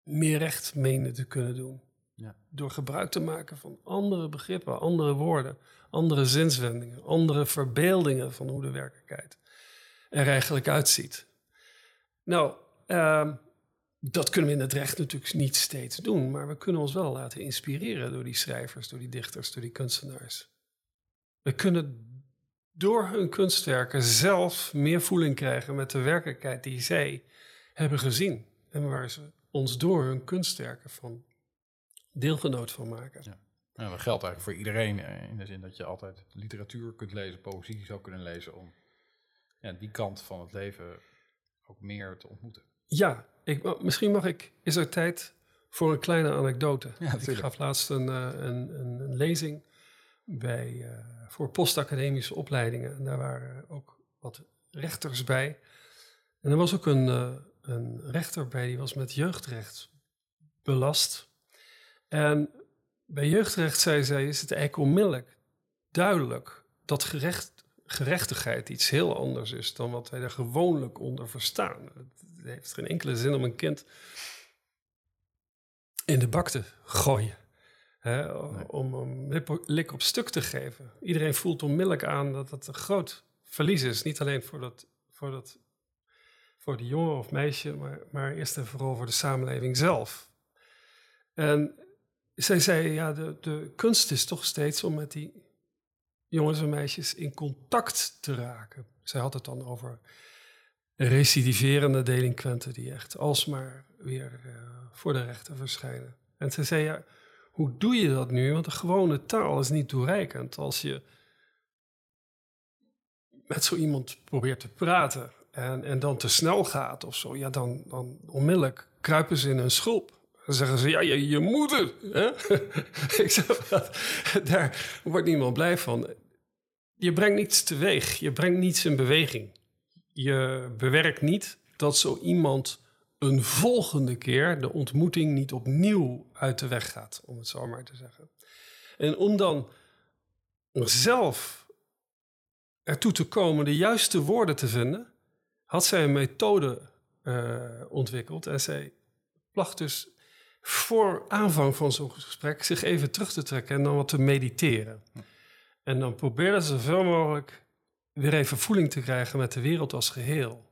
meer recht menen te kunnen doen. Ja. Door gebruik te maken van andere begrippen, andere woorden, andere zinswendingen, andere verbeeldingen van hoe de werkelijkheid er eigenlijk uitziet. Nou, uh, dat kunnen we in het recht natuurlijk niet steeds doen, maar we kunnen ons wel laten inspireren door die schrijvers, door die dichters, door die kunstenaars. We kunnen door hun kunstwerken zelf meer voeling krijgen met de werkelijkheid die zij hebben gezien. En waar ze ons door hun kunstwerken van deelgenoot van maken. Ja. Nou, dat geldt eigenlijk voor iedereen eh, in de zin dat je altijd literatuur kunt lezen, poëzie zou kunnen lezen om ja, die kant van het leven ook meer te ontmoeten. Ja, ik, misschien mag ik, is er tijd voor een kleine anekdote. Ja, ik gaf laatst een, eh, een, een, een lezing bij, uh, voor postacademische opleidingen. En daar waren ook wat rechters bij. En er was ook een, uh, een rechter bij, die was met jeugdrecht belast. En bij jeugdrecht zei zij, is het eigenlijk onmiddellijk duidelijk dat gerecht, gerechtigheid iets heel anders is dan wat wij er gewoonlijk onder verstaan. Het heeft geen enkele zin om een kind in de bak te gooien. Hè, om een lik op stuk te geven. Iedereen voelt onmiddellijk aan dat dat een groot verlies is. Niet alleen voor, dat, voor, dat, voor die jongen of meisje, maar, maar eerst en vooral voor de samenleving zelf. En zij zei, ja, de, de kunst is toch steeds om met die jongens en meisjes in contact te raken. Zij had het dan over recidiverende delinquenten die echt alsmaar weer uh, voor de rechter verschijnen. En ze zei, ja, hoe doe je dat nu? Want de gewone taal is niet toereikend. Als je met zo iemand probeert te praten en, en dan te snel gaat of zo, ja, dan, dan onmiddellijk kruipen ze in hun schulp. Dan zeggen ze, ja, je, je moet het. Ik zeg, daar wordt niemand blij van. Je brengt niets teweeg, je brengt niets in beweging. Je bewerkt niet dat zo iemand een volgende keer de ontmoeting niet opnieuw uit de weg gaat, om het zo maar te zeggen. En om dan zelf ertoe te komen de juiste woorden te vinden, had zij een methode uh, ontwikkeld. En zij placht dus voor aanvang van zo'n gesprek zich even terug te trekken en dan wat te mediteren. En dan probeerde ze zoveel mogelijk weer even voeling te krijgen met de wereld als geheel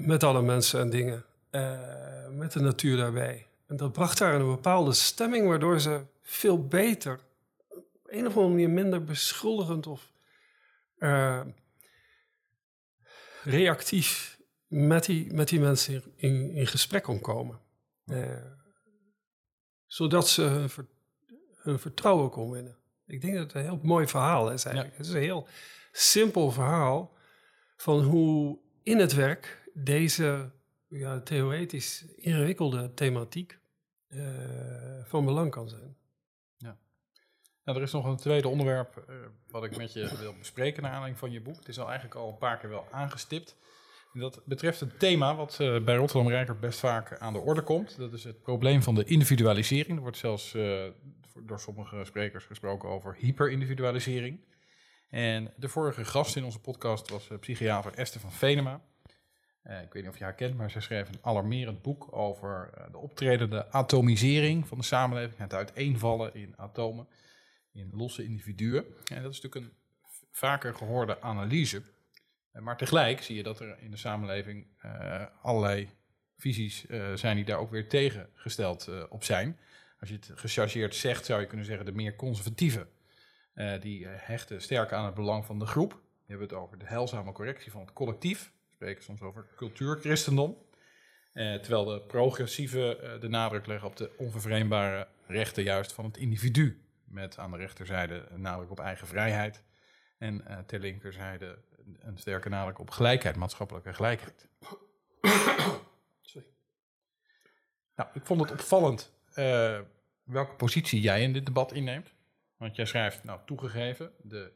met alle mensen en dingen, uh, met de natuur daarbij. En dat bracht haar een bepaalde stemming, waardoor ze veel beter, op een of andere manier minder beschuldigend of uh, reactief met die, met die mensen in, in gesprek kon komen. Uh, zodat ze hun, ver, hun, vertrouwen kon winnen. Ik denk dat het een heel mooi verhaal is eigenlijk. Het is een heel simpel verhaal van hoe in het werk deze ja, theoretisch ingewikkelde thematiek uh, van belang kan zijn. Ja. Nou, er is nog een tweede onderwerp uh, wat ik met je wil bespreken naar aanleiding van je boek. Het is al eigenlijk al een paar keer wel aangestipt. En dat betreft een thema wat uh, bij Rotterdam Rijker best vaak aan de orde komt. Dat is het probleem van de individualisering. Er wordt zelfs door sommige sprekers gesproken over hyperindividualisering. En de vorige gast in onze podcast was psychiater Esther van Venema. Uh, ik weet niet of je haar kent, maar zij schreef een alarmerend boek over uh, de optredende atomisering van de samenleving. Het uiteenvallen in atomen, in losse individuen. En dat is natuurlijk een vaker gehoorde analyse. Uh, maar tegelijk zie je dat er in de samenleving allerlei visies zijn die daar ook weer tegengesteld op zijn. Als je het gechargeerd zegt, zou je kunnen zeggen de meer conservatieve. die hechten sterk aan het belang van de groep Die hebben het over de heilzame correctie van het collectief. Spreken soms over cultuurchristendom. Eh, terwijl de progressieve eh, de nadruk leggen op de onvervreembare rechten juist van het individu. Met aan de rechterzijde een nadruk op eigen vrijheid. En uh, ter linkerzijde een sterke nadruk op gelijkheid, maatschappelijke gelijkheid. Sorry. Nou, ik vond het opvallend uh, welke positie jij in dit debat inneemt. Want jij schrijft, nou toegegeven, de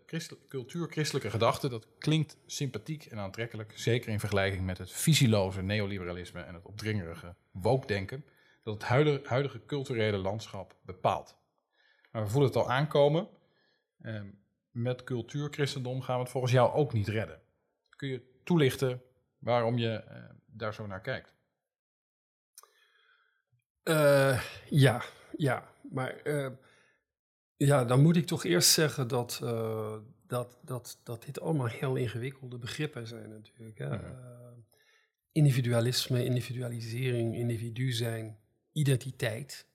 cultuur-christelijke gedachte, dat klinkt sympathiek en aantrekkelijk, zeker in vergelijking met het visieloze neoliberalisme en het opdringerige woke-denken, dat het huidige, culturele landschap bepaalt. Maar we voelen het al aankomen, eh, met cultuur-christendom gaan we het volgens jou ook niet redden. Kun je toelichten waarom je eh, daar zo naar kijkt? Uh, ja, ja, maar uh, ja, dan moet ik toch eerst zeggen dat, uh, dat, dat, dat dit allemaal heel ingewikkelde begrippen zijn natuurlijk. Hè? Ja. individualisme, individualisering, individu zijn, identiteit,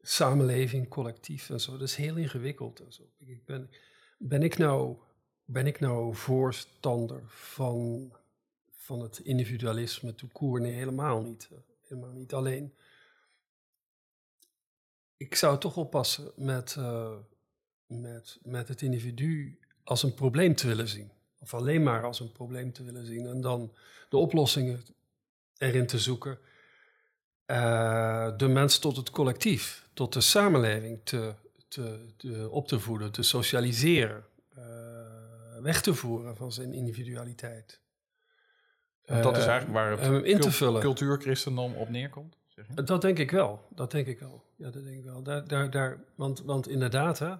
samenleving, collectief en zo. Dat is heel ingewikkeld. En zo. Ik ben, ben, ik nou, ben ik nou voorstander van, van het individualisme to koer? Nee, helemaal niet. Helemaal niet. Alleen, ik zou toch oppassen met, uh, met, met het individu als een probleem te willen zien. Of alleen maar als een probleem te willen zien. En dan de oplossingen erin te zoeken. Uh, de mens tot het collectief, tot de samenleving te, te, te op te voeden, te socialiseren, uh, weg te voeren van zijn individualiteit. Uh, dat is eigenlijk waar het in te vullen. cultuurchristendom op neerkomt? Dat denk ik wel. Dat denk ik wel. Ja, dat denk ik wel. Daar, daar, daar, want, want inderdaad, hè,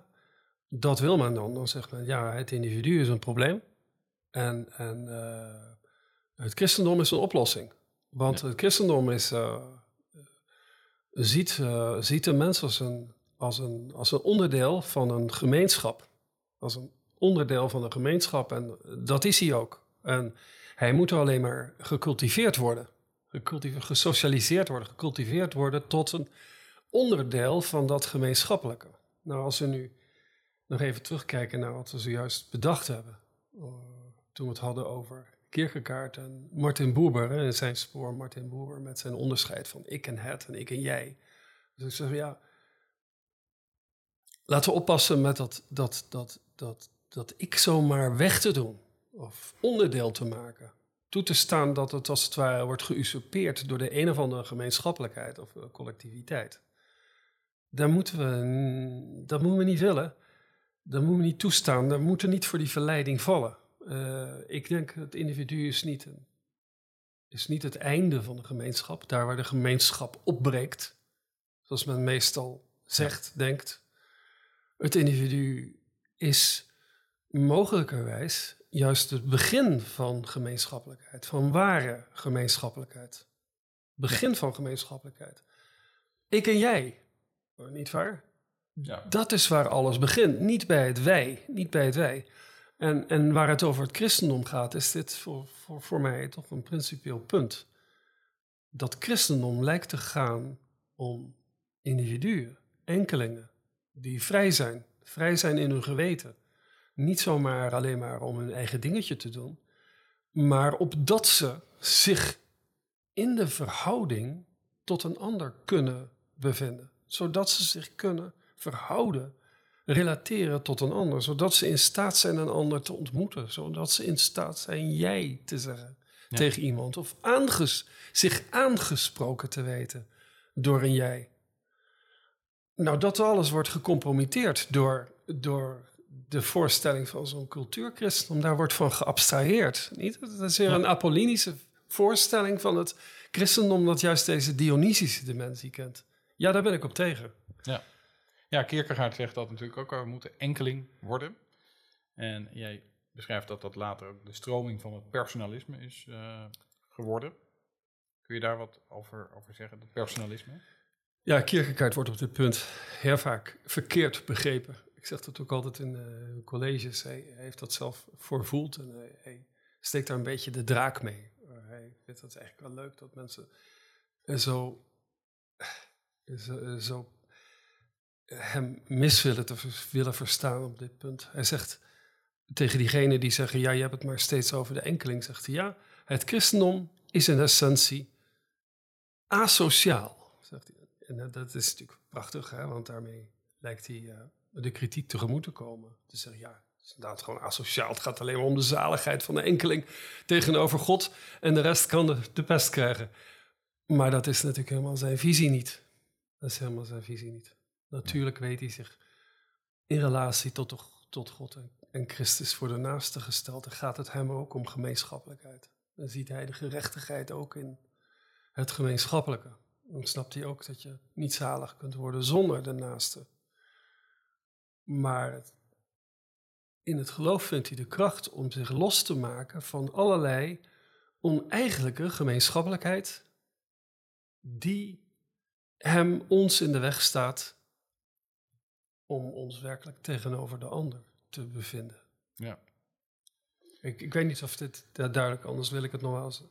dat wil men dan. Dan zegt men, ja, het individu is een probleem. En, en het christendom is een oplossing. Want ja. het christendom is ziet, uh, ziet de mens als een, als, een, als een onderdeel van een gemeenschap. Als een onderdeel van een gemeenschap en dat is hij ook. En hij moet alleen maar gecultiveerd worden. Gesocialiseerd worden, gecultiveerd worden tot een onderdeel van dat gemeenschappelijke. Nou, als we nu nog even terugkijken naar wat we zojuist bedacht hebben. Uh, toen we het hadden over Kierkegaard en Martin Buber, in zijn spoor Martin Buber met zijn onderscheid van ik en het en ik en jij. Dus ik zeg ja, laten we oppassen met dat, dat, dat, dat, dat ik zomaar weg te doen of onderdeel te maken. Toe te staan dat het als het ware wordt geusurpeerd door de een of andere gemeenschappelijkheid of uh, collectiviteit. Daar moeten we, dat moeten we niet willen. Dat moeten we niet toestaan. Daar moeten we niet voor die verleiding vallen. Uh, ik denk het individu is niet, een, is niet het einde van de gemeenschap. Daar waar de gemeenschap opbreekt, zoals men meestal zegt, denkt. Het individu is mogelijkerwijs juist het begin van gemeenschappelijkheid, van ware gemeenschappelijkheid. Begin van gemeenschappelijkheid. Ik en jij, niet waar? Ja. Dat is waar alles begint, niet bij het wij, niet bij het wij. En, en waar het over het christendom gaat, is dit voor, voor, voor mij toch een principieel punt. Dat christendom lijkt te gaan om individuen, enkelingen, die vrij zijn, vrij zijn in hun geweten. Niet zomaar alleen maar om hun eigen dingetje te doen, maar opdat ze zich in de verhouding tot een ander kunnen bevinden. Zodat ze zich kunnen verhouden relateren tot een ander, zodat ze in staat zijn een ander te ontmoeten, zodat ze in staat zijn jij te zeggen tegen iemand of aanges zich aangesproken te weten door een jij. Nou, dat alles wordt gecompromitteerd door, door de voorstelling van zo'n cultuurchristendom. Daar wordt van geabstraheerd. Niet? Dat is weer een apollinische voorstelling van het christendom dat juist deze Dionysische dimensie kent. Ja, daar ben ik op tegen. Ja. Ja, Kierkegaard zegt dat natuurlijk ook. We moeten enkeling worden. En jij beschrijft dat dat later ook de stroming van het personalisme is uh, geworden. Kun je daar wat over, over zeggen, het personalisme? Ja, Kierkegaard wordt op dit punt heel vaak verkeerd begrepen. Ik zeg dat ook altijd in uh, colleges. Hij, heeft dat zelf voorvoeld en hij, hij, steekt daar een beetje de draak mee. hij vindt het eigenlijk wel leuk dat mensen zo, zo, zo hem mis willen, te willen verstaan op dit punt. Hij zegt, tegen diegenen die zeggen, ja, je hebt het maar steeds over de enkeling, zegt hij, ja, het christendom is in essentie asociaal, zegt hij. En eh, dat is natuurlijk prachtig, hè, want daarmee lijkt hij de kritiek tegemoet te komen. Te zeggen, ja, het is inderdaad gewoon asociaal. Het gaat alleen maar om de zaligheid van de enkeling tegenover God en de rest kan de, de pest krijgen. Maar dat is natuurlijk helemaal zijn visie niet. Dat is helemaal zijn visie niet. Natuurlijk weet hij zich in relatie tot, de, tot God en, en Christus voor de naaste gesteld. En gaat het hem ook om gemeenschappelijkheid. Dan ziet hij de gerechtigheid ook in het gemeenschappelijke. Dan snapt hij ook dat je niet zalig kunt worden zonder de naaste. Maar in het geloof vindt hij de kracht om zich los te maken van allerlei oneigenlijke gemeenschappelijkheid die hem ons in de weg staat om ons werkelijk tegenover de ander te bevinden. Ja. Ik, ik weet niet of dit ja, duidelijk, anders wil ik het nog wel eens,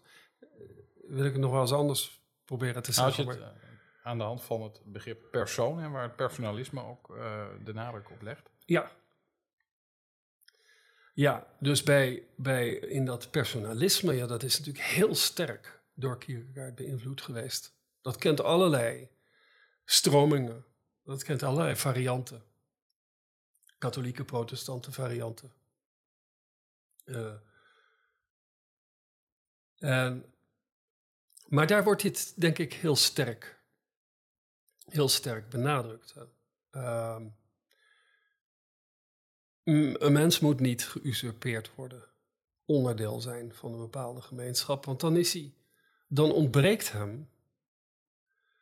wil ik het nog wel eens anders proberen te zeggen. Aan de hand van het begrip persoon, hè, waar het personalisme ook uh, de nadruk op legt. Ja. Ja, dus bij, bij in dat personalisme, ja, dat is natuurlijk heel sterk door Kierkegaard beïnvloed geweest. Dat kent allerlei stromingen, dat kent allerlei varianten. Katholieke, protestante varianten. Uh, en, maar daar wordt dit, denk ik, heel sterk, heel sterk benadrukt. Uh, een mens moet niet geusurpeerd worden, onderdeel zijn van een bepaalde gemeenschap, want dan is hij, dan ontbreekt hem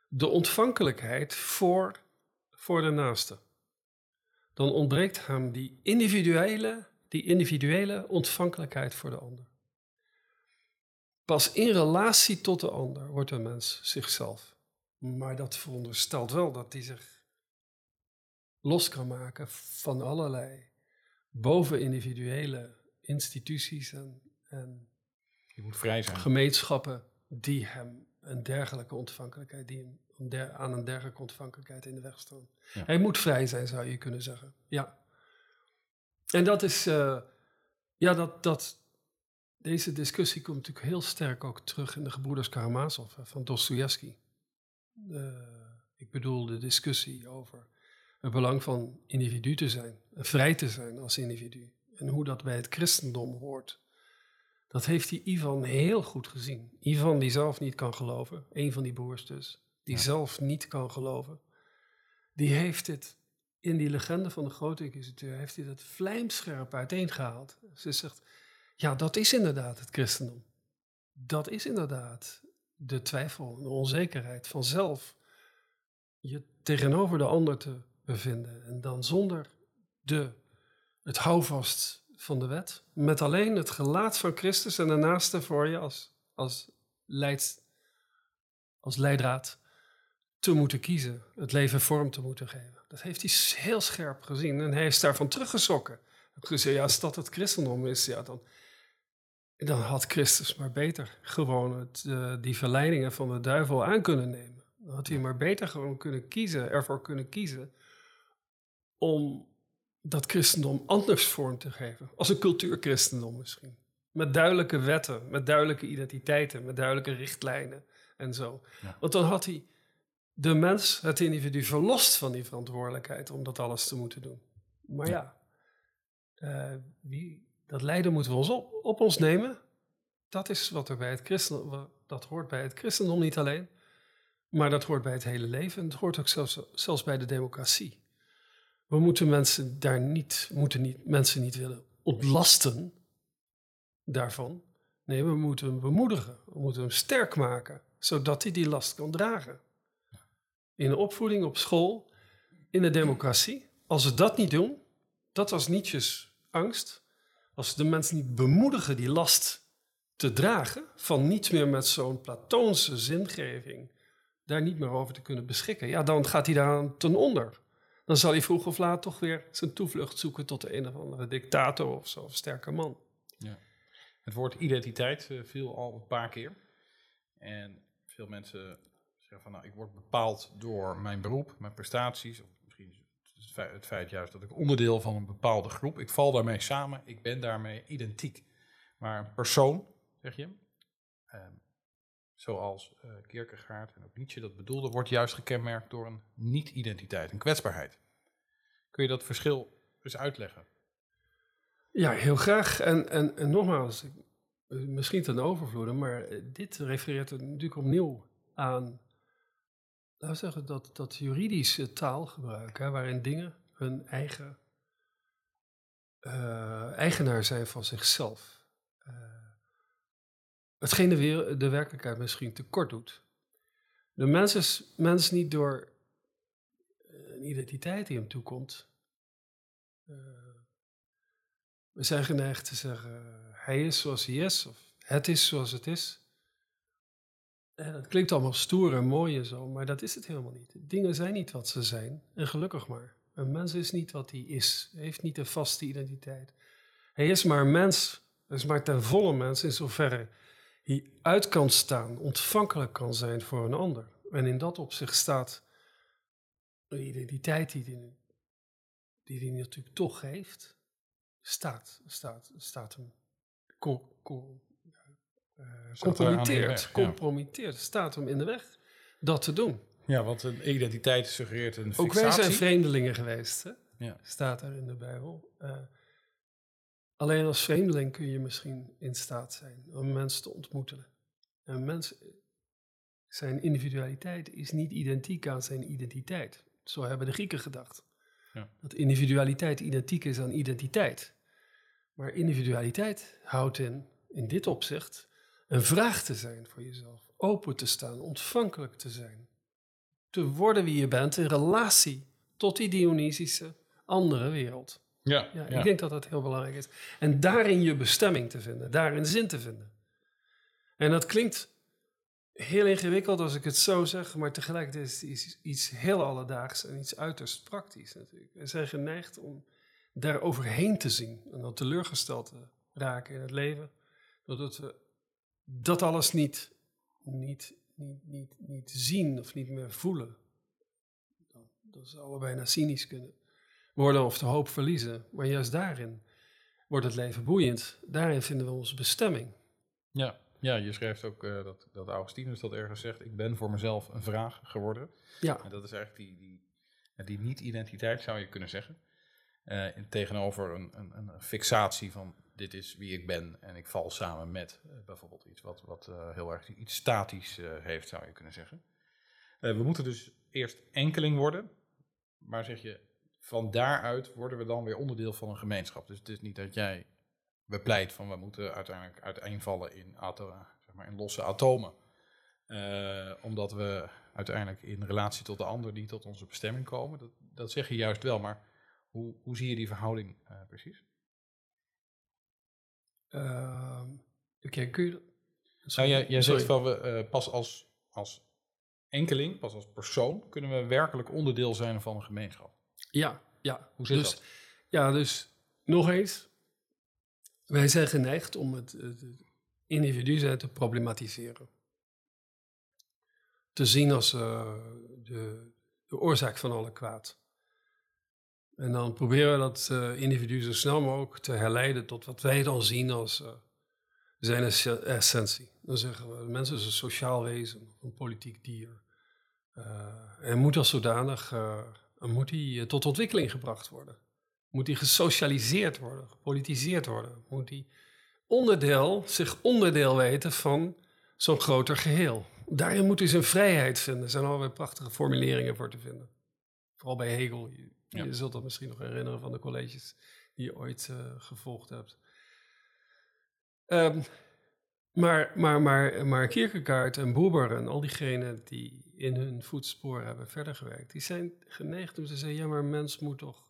de ontvankelijkheid voor, voor de naaste. Dan ontbreekt hem die individuele, die individuele ontvankelijkheid voor de ander. Pas in relatie tot de ander wordt een mens zichzelf. Maar dat veronderstelt wel dat hij zich los kan maken van allerlei bovenindividuele instituties en, en je moet vrij zijn. gemeenschappen die hem een dergelijke ontvankelijkheid, die hem aan een dergelijke ontvankelijkheid in de weg staan. Ja. Hij moet vrij zijn, zou je kunnen zeggen. Ja. En dat is, uh, ja, dat, dat, deze discussie komt natuurlijk heel sterk ook terug in de gebroeders Karamazov van Dostoevsky. Uh, ik bedoel de discussie over het belang van individu te zijn, vrij te zijn als individu. En hoe dat bij het christendom hoort. Dat heeft die Ivan heel goed gezien. Ivan die zelf niet kan geloven, een van die broers dus, die ja. zelf niet kan geloven, die heeft dit in die legende van de grote inquisiteur, heeft hij dat vlijmscherp uiteengehaald. Ze zegt, ja, dat is inderdaad het christendom. Dat is inderdaad de twijfel, de onzekerheid van zelf je tegenover de ander te bevinden. En dan zonder de, het houvast van de wet, met alleen het gelaat van Christus en de naaste voor je als, als, leids, als leidraad te moeten kiezen, het leven vorm te moeten geven. Dat heeft hij heel scherp gezien en hij is daarvan teruggezokken. Gezegd, ja, als dat het christendom is, ja, dan, dan had Christus maar beter gewoon het, uh, die verleidingen van de duivel aan kunnen nemen. Dan had hij maar beter gewoon kunnen kiezen, ervoor kunnen kiezen om dat christendom anders vorm te geven. Als een cultuurchristendom misschien. Met duidelijke wetten, met duidelijke identiteiten, met duidelijke richtlijnen en zo. Ja. Want dan had hij de mens, het individu, verlost van die verantwoordelijkheid om dat alles te moeten doen. Maar ja, ja uh, wie, dat lijden moeten we ons op, ons nemen. Dat is wat er bij het christendom, dat hoort bij het christendom niet alleen, maar dat hoort bij het hele leven en het hoort ook zelfs, zelfs bij de democratie. We moeten mensen daar niet, moeten niet, mensen niet willen ontlasten daarvan. Nee, we moeten hem bemoedigen. We moeten hem sterk maken, zodat hij die last kan dragen. In de opvoeding, op school, in de democratie. Als we dat niet doen, dat was Nietzsche's angst. Als de mensen niet bemoedigen die last te dragen, van niet meer met zo'n platoonse zingeving daar niet meer over te kunnen beschikken, ja, dan gaat hij daar ten onder dan zal hij vroeg of laat toch weer zijn toevlucht zoeken tot de een of andere dictator of zo, of sterke man. Ja. Het woord identiteit uh, viel al een paar keer. En veel mensen zeggen van, nou, ik word bepaald door mijn beroep, mijn prestaties, het feit, juist dat ik onderdeel van een bepaalde groep, ik val daarmee samen, ik ben daarmee identiek. Maar een persoon, zeg je, ehm, zoals uh, Kierkegaard en ook Nietzsche dat bedoelde, wordt juist gekenmerkt door een niet-identiteit, een kwetsbaarheid. Kun je dat verschil eens uitleggen? Ja, heel graag. En, en, en nogmaals, eh, misschien ten overvloede, maar eh, dit refereert natuurlijk opnieuw aan, we zeggen, dat, dat juridische taalgebruik, hè, waarin dingen hun eigen uh, eigenaar zijn van zichzelf. Uh, hetgeen de, de werkelijkheid misschien tekort doet. De mens is mens niet door een identiteit die hem toekomt. We zijn geneigd te zeggen, hij is zoals hij is, of het is zoals het is. En dat klinkt allemaal stoer en mooi en zo, maar dat is het helemaal niet. Dingen zijn niet wat ze zijn, en gelukkig maar. Een mens is niet wat hij is, hij heeft niet een vaste identiteit. Hij is maar mens, hij is maar ten volle mens in zoverre hij uit kan staan, ontvankelijk kan zijn voor een ander. En in dat opzicht staat een identiteit die hij, die hij natuurlijk toch heeft, staat, staat, staat hem com, uh, compromitteert, compromitteert, staat hem in de weg dat te doen. Ja, want een identiteit suggereert een fixatie. Ook wij zijn vreemdelingen geweest, hè? Ja. staat er in de Bijbel. Uh, alleen als vreemdeling kun je misschien in staat zijn om mensen te ontmoeten. Een mens, zijn individualiteit is niet identiek aan zijn identiteit. Zo hebben de Grieken gedacht. Ja. Dat individualiteit identiek is aan identiteit. Maar individualiteit houdt in, in dit opzicht, een vraag te zijn voor jezelf. Open te staan, ontvankelijk te zijn. Te worden wie je bent in relatie tot die Dionysische andere wereld. Ja, ja, Ik denk dat dat heel belangrijk is. En daarin je bestemming te vinden, daarin zin te vinden. En dat klinkt heel ingewikkeld als ik het zo zeg, maar tegelijkertijd is het iets heel alledaags en iets uiterst praktisch natuurlijk. We zijn geneigd om daar overheen te zien en dan teleurgesteld te raken in het leven, doordat we dat alles niet, niet, niet, niet, niet zien of niet meer voelen. Dat zou we bijna cynisch kunnen worden of de hoop verliezen. Maar juist daarin wordt het leven boeiend. Daarin vinden we onze bestemming. Ja, ja je schrijft ook uh, dat, dat Augustinus dat ergens zegt. Ik ben voor mezelf een vraag geworden. Ja. En dat is eigenlijk die, die, die niet-identiteit, zou je kunnen zeggen. Uh, tegenover een, een, een, fixatie van dit is wie ik ben en ik val samen met uh, bijvoorbeeld iets wat, wat uh, heel erg iets statisch heeft, zou je kunnen zeggen. we moeten dus eerst enkeling worden, maar zeg je, van daaruit worden we dan weer onderdeel van een gemeenschap. Dus het is niet dat jij bepleit van we moeten uiteindelijk uiteenvallen in, atomen, zeg maar in losse atomen. omdat we uiteindelijk in relatie tot de ander die tot onze bestemming komen. Dat, dat zeg je juist wel, maar hoe, hoe zie je die verhouding precies? Uh, Oké, kun je... Nou, jij, jij zegt van we uh, pas als, als enkeling, pas als persoon, kunnen we werkelijk onderdeel zijn van een gemeenschap. Ja, ja. Hoe zit dus, dat? Ja, dus nog eens. Wij zijn geneigd om het, het individu zijn te problematiseren. Te zien als uh, de, de oorzaak van alle kwaad. En dan proberen we dat uh, individu zo snel mogelijk te herleiden tot wat wij dan zien als uh, zijn essentie. Dan zeggen we, mensen is een sociaal wezen, een politiek dier. Uh, en moet als zodanig, moet hij tot ontwikkeling gebracht worden. Moet hij gesocialiseerd worden, gepolitiseerd worden. Moet hij onderdeel, zich onderdeel weten van zo'n groter geheel. Daarin moet hij zijn vrijheid vinden. Er zijn alweer prachtige formuleringen voor te vinden. Vooral bij Hegel. Je zult dat misschien nog herinneren van de colleges die je ooit uh, gevolgd hebt. Um, maar, maar, maar, maar Kierkegaard en Buber en al diegenen die in hun voetsporen hebben verder gewerkt, die zijn geneigd om te zeggen, ja maar mens moet toch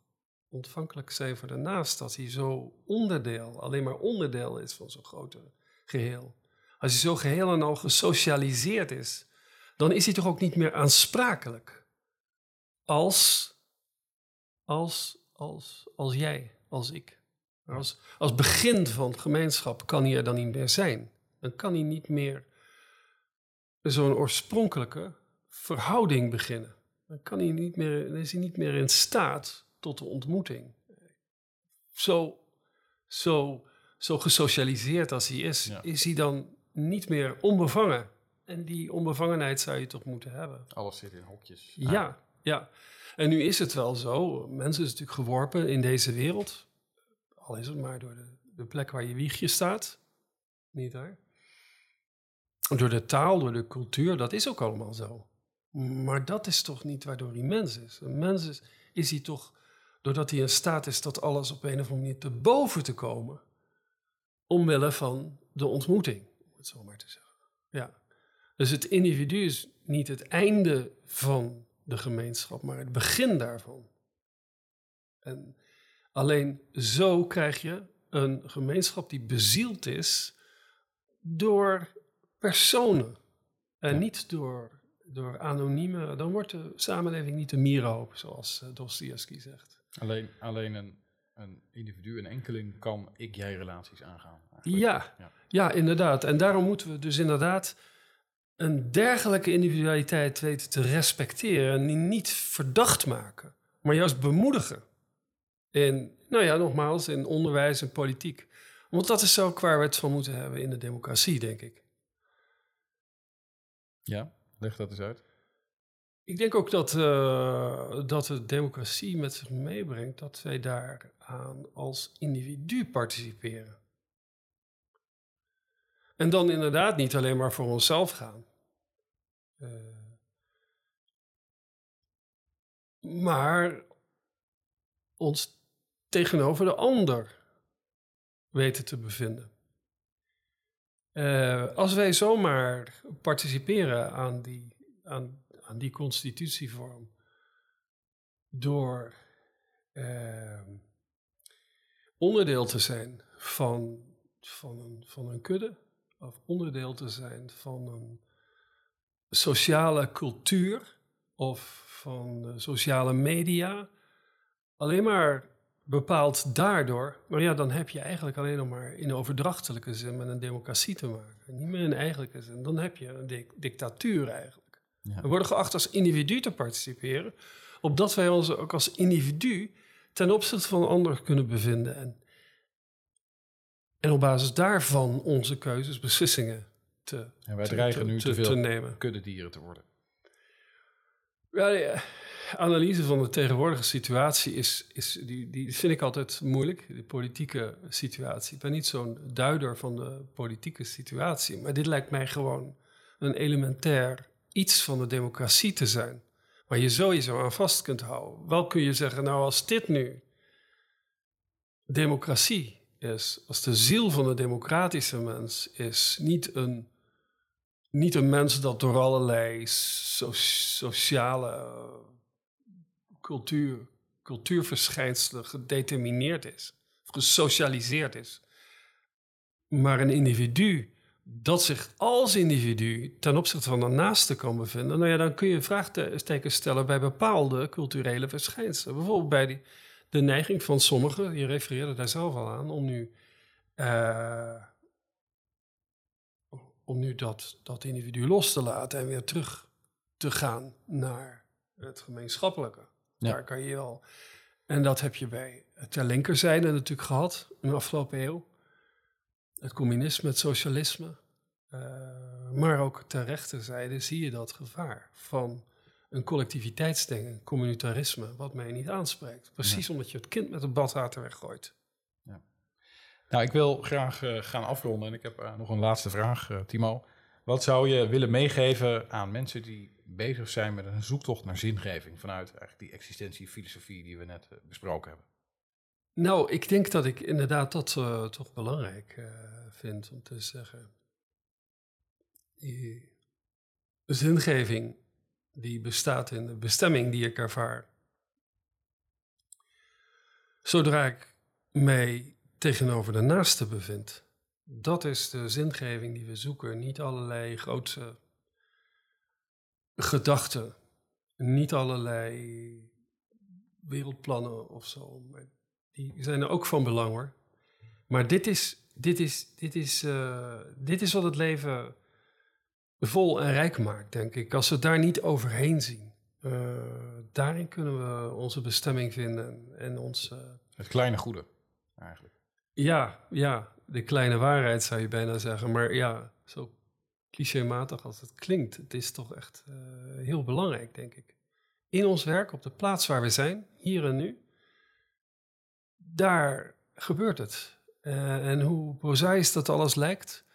ontvankelijk zijn voor de naast, als hij zo onderdeel, alleen maar onderdeel is van zo'n grote geheel. Als hij zo geheel en al gesocialiseerd is, dan is hij toch ook niet meer aansprakelijk als als, als, als jij, als ik. Als, als begin van gemeenschap kan hij er dan niet meer zijn. Dan kan hij niet meer zo'n oorspronkelijke verhouding beginnen. Dan, kan hij niet meer, dan is hij niet meer in staat tot de ontmoeting. Zo, zo, zo gesocialiseerd als hij is, Ja. is hij dan niet meer onbevangen. En die onbevangenheid zou je toch moeten hebben. Alles zit in hokjes. Ja, ja. En nu is het wel zo. Mensen is natuurlijk geworpen in deze wereld. Al is het maar door de, de plek waar je wiegje staat. Niet waar? Door de taal, door de cultuur. Dat is ook allemaal zo. Maar dat is toch niet waardoor hij mens is. Een mens is, is hij toch doordat hij in staat is tot alles op een of andere manier te boven te komen. Omwille van de ontmoeting, om het zo maar te zeggen. Ja. Dus het individu is niet het einde van de gemeenschap, maar het begin daarvan. En alleen zo krijg je een gemeenschap die bezield is door personen en Ja. niet door, door anonieme. Dan wordt de samenleving niet een mierenhoop, zoals uh, Dostoevsky zegt. Alleen, alleen een, een individu, een enkeling, kan ik-jij relaties aangaan. Ja. ja, inderdaad. En daarom moeten we dus inderdaad een dergelijke individualiteit weten te respecteren en die niet verdacht maken, maar juist bemoedigen. In, nou ja, nogmaals, in onderwijs en politiek. Want dat is ook waar we het van moeten hebben in de democratie, denk ik. Ja, leg dat eens uit. Ik denk ook dat, uh, dat de democratie met zich meebrengt dat wij daaraan als individu participeren. En dan inderdaad niet alleen maar voor onszelf gaan. Uh, maar ons tegenover de ander weten te bevinden. Uh, als wij zomaar participeren aan die, aan, aan die constitutievorm door uh, onderdeel te zijn van, van, een, van een kudde, of onderdeel te zijn van een sociale cultuur of van de sociale media, alleen maar bepaald daardoor, maar ja, dan heb je eigenlijk alleen nog maar in overdrachtelijke zin met een democratie te maken. Niet meer in eigenlijke zin. Dan heb je een di dictatuur eigenlijk. Ja. We worden geacht als individu te participeren, opdat wij ons ook als individu ten opzichte van anderen kunnen bevinden. En, en op basis daarvan onze keuzes, beslissingen te, En wij dreigen te, nu te, te veel te nemen. kuddedieren te worden. Ja, ja, analyse van de tegenwoordige situatie is, is die, die vind ik altijd moeilijk, de politieke situatie. Ik ben niet zo'n duider van de politieke situatie, maar dit lijkt mij gewoon een elementair iets van de democratie te zijn, waar je sowieso aan vast kunt houden. Wel kun je zeggen, nou als dit nu democratie is, als de ziel van de democratische mens is, niet een, niet een mens dat door allerlei so sociale cultuur, cultuurverschijnselen gedetermineerd is, gesocialiseerd is. Maar een individu dat zich als individu ten opzichte van de naaste kan bevinden, nou ja, dan kun je vraagtekens stellen bij bepaalde culturele verschijnselen. Bijvoorbeeld bij die, de neiging van sommigen, je refereerde daar zelf al aan, om nu, uh, om nu dat, dat individu los te laten en weer terug te gaan naar het gemeenschappelijke. Ja. Daar kan je wel. En dat heb je bij ter linkerzijde natuurlijk gehad in de afgelopen eeuw. Het communisme, het socialisme. Uh, maar ook ter rechterzijde zie je dat gevaar van een collectiviteitsdenken, een communitarisme, wat mij niet aanspreekt. Precies Ja. omdat je het kind met het badwater weggooit. Nou, ik wil graag eh, gaan afronden en ik heb eh, nog een laatste vraag, eh, Timo. Wat zou je willen meegeven aan mensen die bezig zijn met een zoektocht naar zingeving vanuit eigenlijk die existentiefilosofie die we net besproken hebben? Nou, ik denk dat ik inderdaad dat toch belangrijk vind om te zeggen. Die zingeving die bestaat in de bestemming die ik ervaar. Zodra ik mij tegenover de naaste bevind, dat is de zingeving die we zoeken. Niet allerlei grote gedachten, niet allerlei wereldplannen of zo. Die zijn er ook van belang hoor. Maar dit is, dit is, dit is, uh, dit is wat het leven vol en rijk maakt, denk ik. Als we daar niet overheen zien. daarin kunnen we onze bestemming vinden en ons... het kleine goede, eigenlijk. Ja, ja, de kleine waarheid zou je bijna zeggen. Maar ja, zo clichématig als het klinkt, het is toch echt heel belangrijk, denk ik. In ons werk, op de plaats waar we zijn, hier en nu, daar gebeurt het. En hoe prozaïs dat alles lijkt,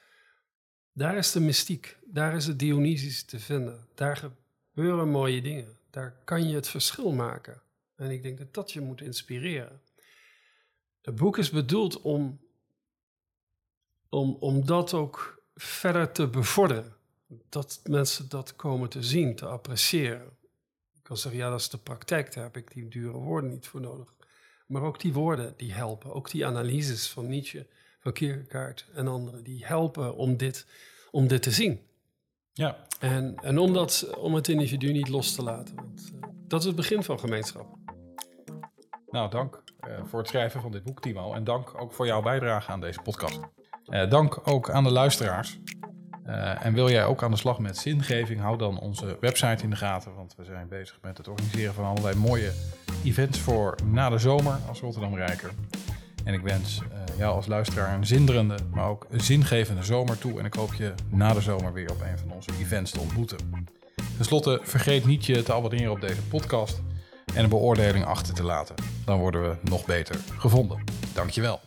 daar is de mystiek, daar is het Dionysisch te vinden. Daar gebeuren mooie dingen, daar kan je het verschil maken. En ik denk dat dat je moet inspireren. Het boek is bedoeld om, om, om dat ook verder te bevorderen. Dat mensen dat komen te zien, te appreciëren. Ik kan zeggen, ja, dat is de praktijk, daar heb ik die dure woorden niet voor nodig. Maar ook die woorden die helpen. Ook die analyses van Nietzsche, van Kierkegaard en anderen, die helpen om dit, om dit te zien. Ja. En, en om, dat, om het individu niet los te laten. Want, uh, dat is het begin van gemeenschap. Nou, dank uh, voor het schrijven van dit boek, Timo. En dank ook voor jouw bijdrage aan deze podcast. Uh, dank ook aan de luisteraars. Uh, en wil jij ook aan de slag met zingeving, hou dan onze website in de gaten. Want we zijn bezig met het organiseren van allerlei mooie events voor na de zomer als Rotterdam Rijker. En ik wens uh, jou als luisteraar een zinderende, maar ook zingevende zomer toe. En ik hoop je na de zomer weer op een van onze events te ontmoeten. Ten slotte, vergeet niet je te abonneren op deze podcast en een beoordeling achter te laten. Dan worden we nog beter gevonden. Dankjewel.